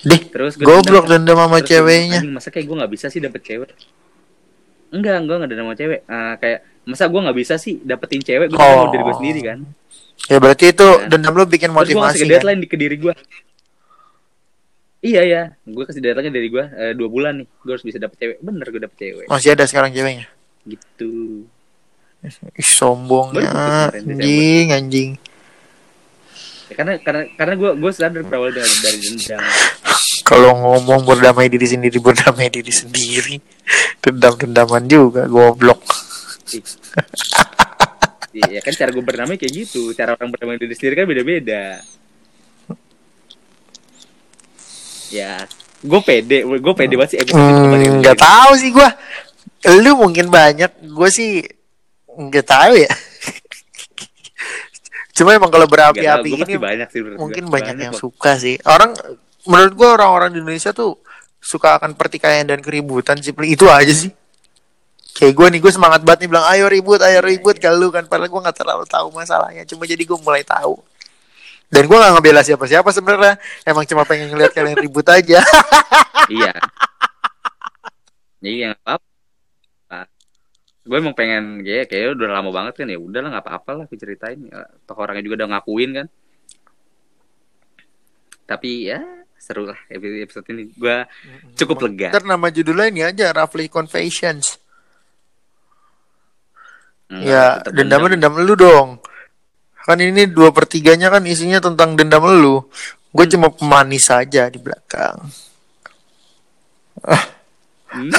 Deh terus gue goblok dendam sama Terus gua ceweknya. "Anjing, masa kayak gue nggak bisa sih dapet cewek? Enggak enggak nggak dendam sama cewek. Ah, kayak masa gue nggak bisa sih dapetin cewek? Gue Oh. mau diri gue sendiri kan? Ya berarti itu Kan. dendam lu bikin terus gue motivasi kan? deadline di ke diri gue iya ya gue kasih datanya dari gue eh, dua bulan nih. Gue harus bisa dapet cewek. Bener gue dapet cewek. Masih ada sekarang ceweknya? Gitu. Ih, sombongnya anjing anjing ya, karena karena karena gue gue sadar berawal dari dari dendam. Kalau ngomong berdamai diri sendiri berdamai diri sendiri. Dendam dendaman juga goblok. Iya. Kan cara gue bernamai kayak gitu. Cara orang bernamai diri sendiri kan beda beda ya gue pede gue pede banget sih Hmm, nggak tahu sih gua. Lu mungkin banyak gue sih nggak tahu ya cuma emang kalau berapi-api ini banyak sih mungkin gua. banyak yang kok. suka sih. Orang menurut gua orang-orang di Indonesia tuh suka akan pertikaian dan keributan sih itu aja sih. Kayak gue nih gue semangat banget nih bilang ayo ribut ayo ribut. kalau kan padahal gue nggak terlalu tahu masalahnya. Cuma jadi gue mulai tahu. Dan gue nggak ngebela siapa-siapa sebenarnya. Emang cuma pengen ngeliat kalian ribut aja. Iya. Iya nggak apa-apa gue emang pengen kayak kayak udah lama banget kan ya udahlah nggak apa-apa lah aku ceritain Ya, toh orangnya juga udah ngakuin kan. Tapi ya seru lah episode ini. Gue cukup lega. Ntar nama judulnya ini aja Rafli Confessions. Hmm, Ya, dendamnya dendam lu dong. Kan ini dua pertiganya kan isinya tentang dendam lu. Gue cuma pemanis saja di belakang. Hmm,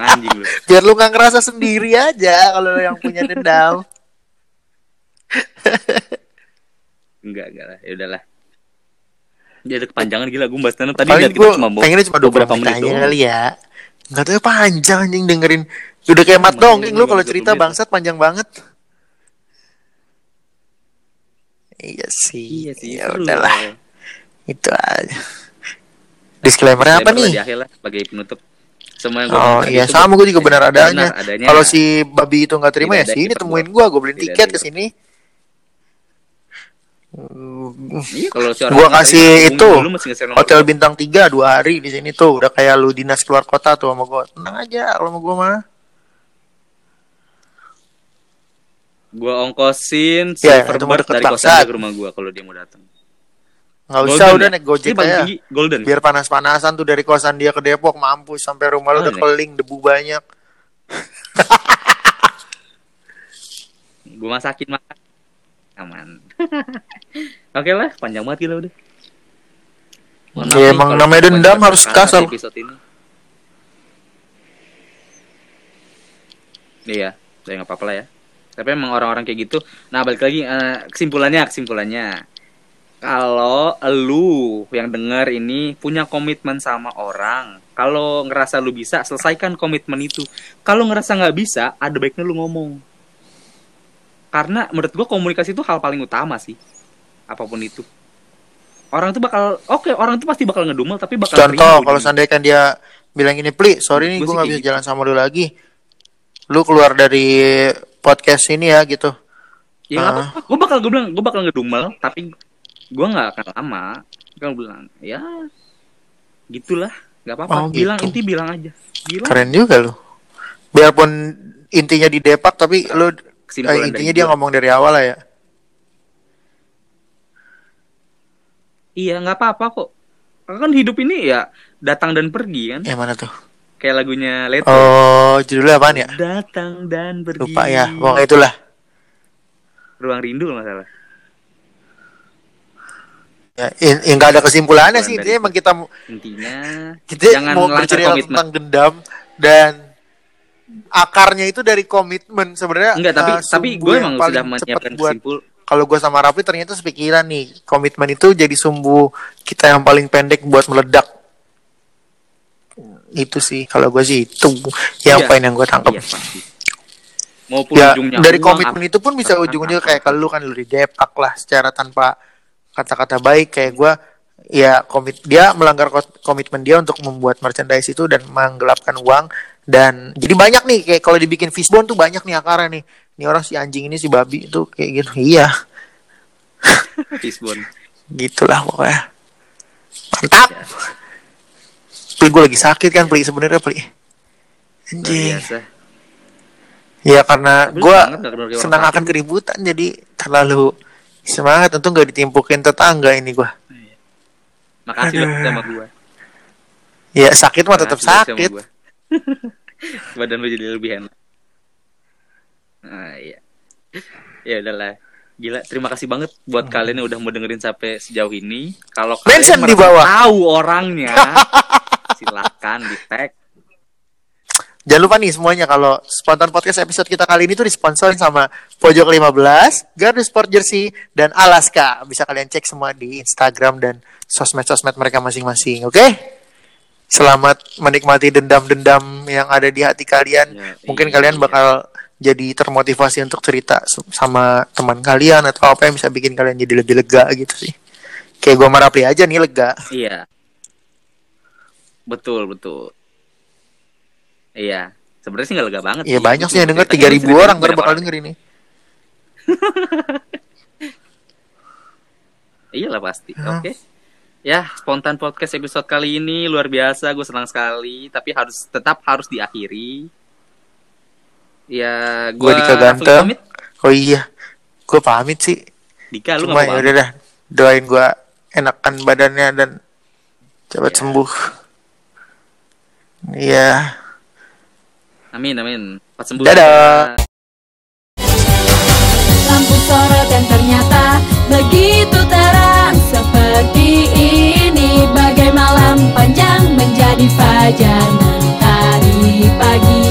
anjing lu Biar lu nggak ngerasa sendiri aja kalau lu yang punya dendam. enggak enggak lah ya udahlah dia ada kepanjangan gila gue bahas Nano tadi Paling kita cuma mau pengennya cuma beberapa 20 menit doang kali ya. Nggak tahu ya, panjang anjing dengerin. Udah kayak mat dongeng lu kalau 20 cerita bangsat panjang banget. Iya sih. iya sih Ya udahlah, lah. itu aja. Disclaimer apa nih? di akhir lah sebagai penutup semua yang gua Oh bilang tadi iya sama gue juga benar adanya. benar adanya. Kalau si babi itu nggak terima Tidak ya sini temuin gue, gue beliin Tidak tiket ada ke sini. Iya kalau si orang Gua kasih itu, Hotel bintang 3 dua hari di sini tuh udah kayak lu dinas keluar kota tuh sama gue. Tenang aja kalau sama gue mah. Gua ongkosin Ya, silver deket dari kosan ke rumah gua kalau dia mau datang. Nggak usah Golden udah ya? naik gojek aja. golden. Biar panas-panasan tuh dari kosan dia ke Depok mampus sampai rumah lu Oh, udah iya. keling debu banyak. [LAUGHS] Gua masakin makan. Aman. [LAUGHS] Oke lah, panjang banget gila udah. Mohon maaf Ya, emang namanya dendam harus kasar Episode ini. Iya, ya nggak apa-apa lah ya. Tapi emang orang-orang kayak gitu. Nah, balik lagi eh, kesimpulannya, kesimpulannya. Kalau lu yang denger ini punya komitmen sama orang, kalau ngerasa lu bisa, selesaikan komitmen itu. Kalau ngerasa nggak bisa, ada baiknya lu ngomong. Karena menurut gua komunikasi itu hal paling utama sih. Apa pun itu. Orang itu bakal, oke, orang itu pasti bakal ngedumel, tapi bakal Contoh kalau seandainya dia bilang ini, "Pli, sorry nih Gua gue nggak bisa gitu. jalan sama lu lagi. Lu keluar dari podcast ini ya gitu." Ya apa-apa. Gue bakal gue bilang gue bakal ngedumel, tapi gue nggak akan lama. Gue bilang ya gitulah, nggak apa-apa. Oh, bilang gitu. inti bilang aja. Bilang Keren juga lu. Biarpun intinya di depak tapi kesimpulan eh, intinya dia gua. ngomong dari awal lah ya. Iya nggak apa-apa kok. Kan hidup ini ya datang dan pergi kan. Yang mana tuh? Kayak lagunya Leto. Oh, judulnya apaan ya? Datang dan pergi. Lupa ya. Pokoknya itulah. Ruang rindu kalau Ya, in, in, nggak ada kesimpulannya Kesimpulan sih. Intinya emang kita Intinya kita jangan mau bercerita komitmen. tentang dendam dan akarnya itu dari komitmen sebenarnya. Enggak, tapi eh, tapi gue emang sudah menyiapkan kesimpul. kalau gue sama Rafli ternyata sepikiran nih komitmen itu jadi sumbu kita yang paling pendek buat meledak itu sih kalau gue sih itu yang Iya. poin yang gue tangkap Iya pasti. Maupun ya ujungnya dari uang, komitmen itu pun bisa apa- kayak ke lu kan lu di depak lah secara tanpa kata-kata baik kayak gue ya komit dia melanggar ko- komitmen dia untuk membuat merchandise itu dan menggelapkan uang dan jadi banyak nih kayak kalau dibikin fishbone tuh banyak nih akarnya nih. Ini orang si anjing ini si babi itu kayak gitu. Iya. [LAUGHS] Fishbone. gitulah pokoknya. Mantap. Ya. Pli gue lagi sakit kan Pli sebenarnya Pli. Luar anjing. ya karena gue senang akan keributan jadi terlalu semangat tentu nggak ditimpukin tetangga ini gue Makasih lo sama gua. Ya sakit mah tetap lo sakit. gua. [LAUGHS] Badan lu jadi lebih enak. Nah, iya. Ya udahlah. Gila, terima kasih banget buat kalian yang udah mau dengerin sampai sejauh ini. Kalau kalian di bawah. tahu orangnya, [LAUGHS] silakan di tag. Jangan lupa nih semuanya kalau spontan podcast episode kita kali ini tuh disponsorin sama Pojok 15, Gardu Sport Jersey, dan Alaska. Bisa kalian cek semua di Instagram dan sosmed-sosmed mereka masing-masing, oke? Selamat menikmati dendam-dendam yang ada di hati kalian. Ya, Mungkin iya. kalian bakal jadi termotivasi untuk cerita sama teman kalian atau apa yang bisa bikin kalian jadi lebih lega gitu sih. Kayak gue Rapli aja nih lega. Iya. Betul, betul. Iya. Sebenarnya sih nggak lega banget. Iya banyak sih yang denger Ceritanya 3000 cerita orang baru bakal denger ini. [LAUGHS] Iyalah pasti. Ya. Oke. Ya, spontan podcast episode kali ini luar biasa. Gue senang sekali. Tapi harus tetap harus diakhiri. Ya, Gue Dika ganteng. Oh iya, gue pamit sih. Dika, lu Cuma ya udah dah, doain gue enakan badannya dan cepat Iya. sembuh. Iya. Amin, amin. Cepat sembuh. Dadah. Lampu sorot dan ternyata begitu terang Seperti ini bagai malam panjang menjadi fajar Mentari pagi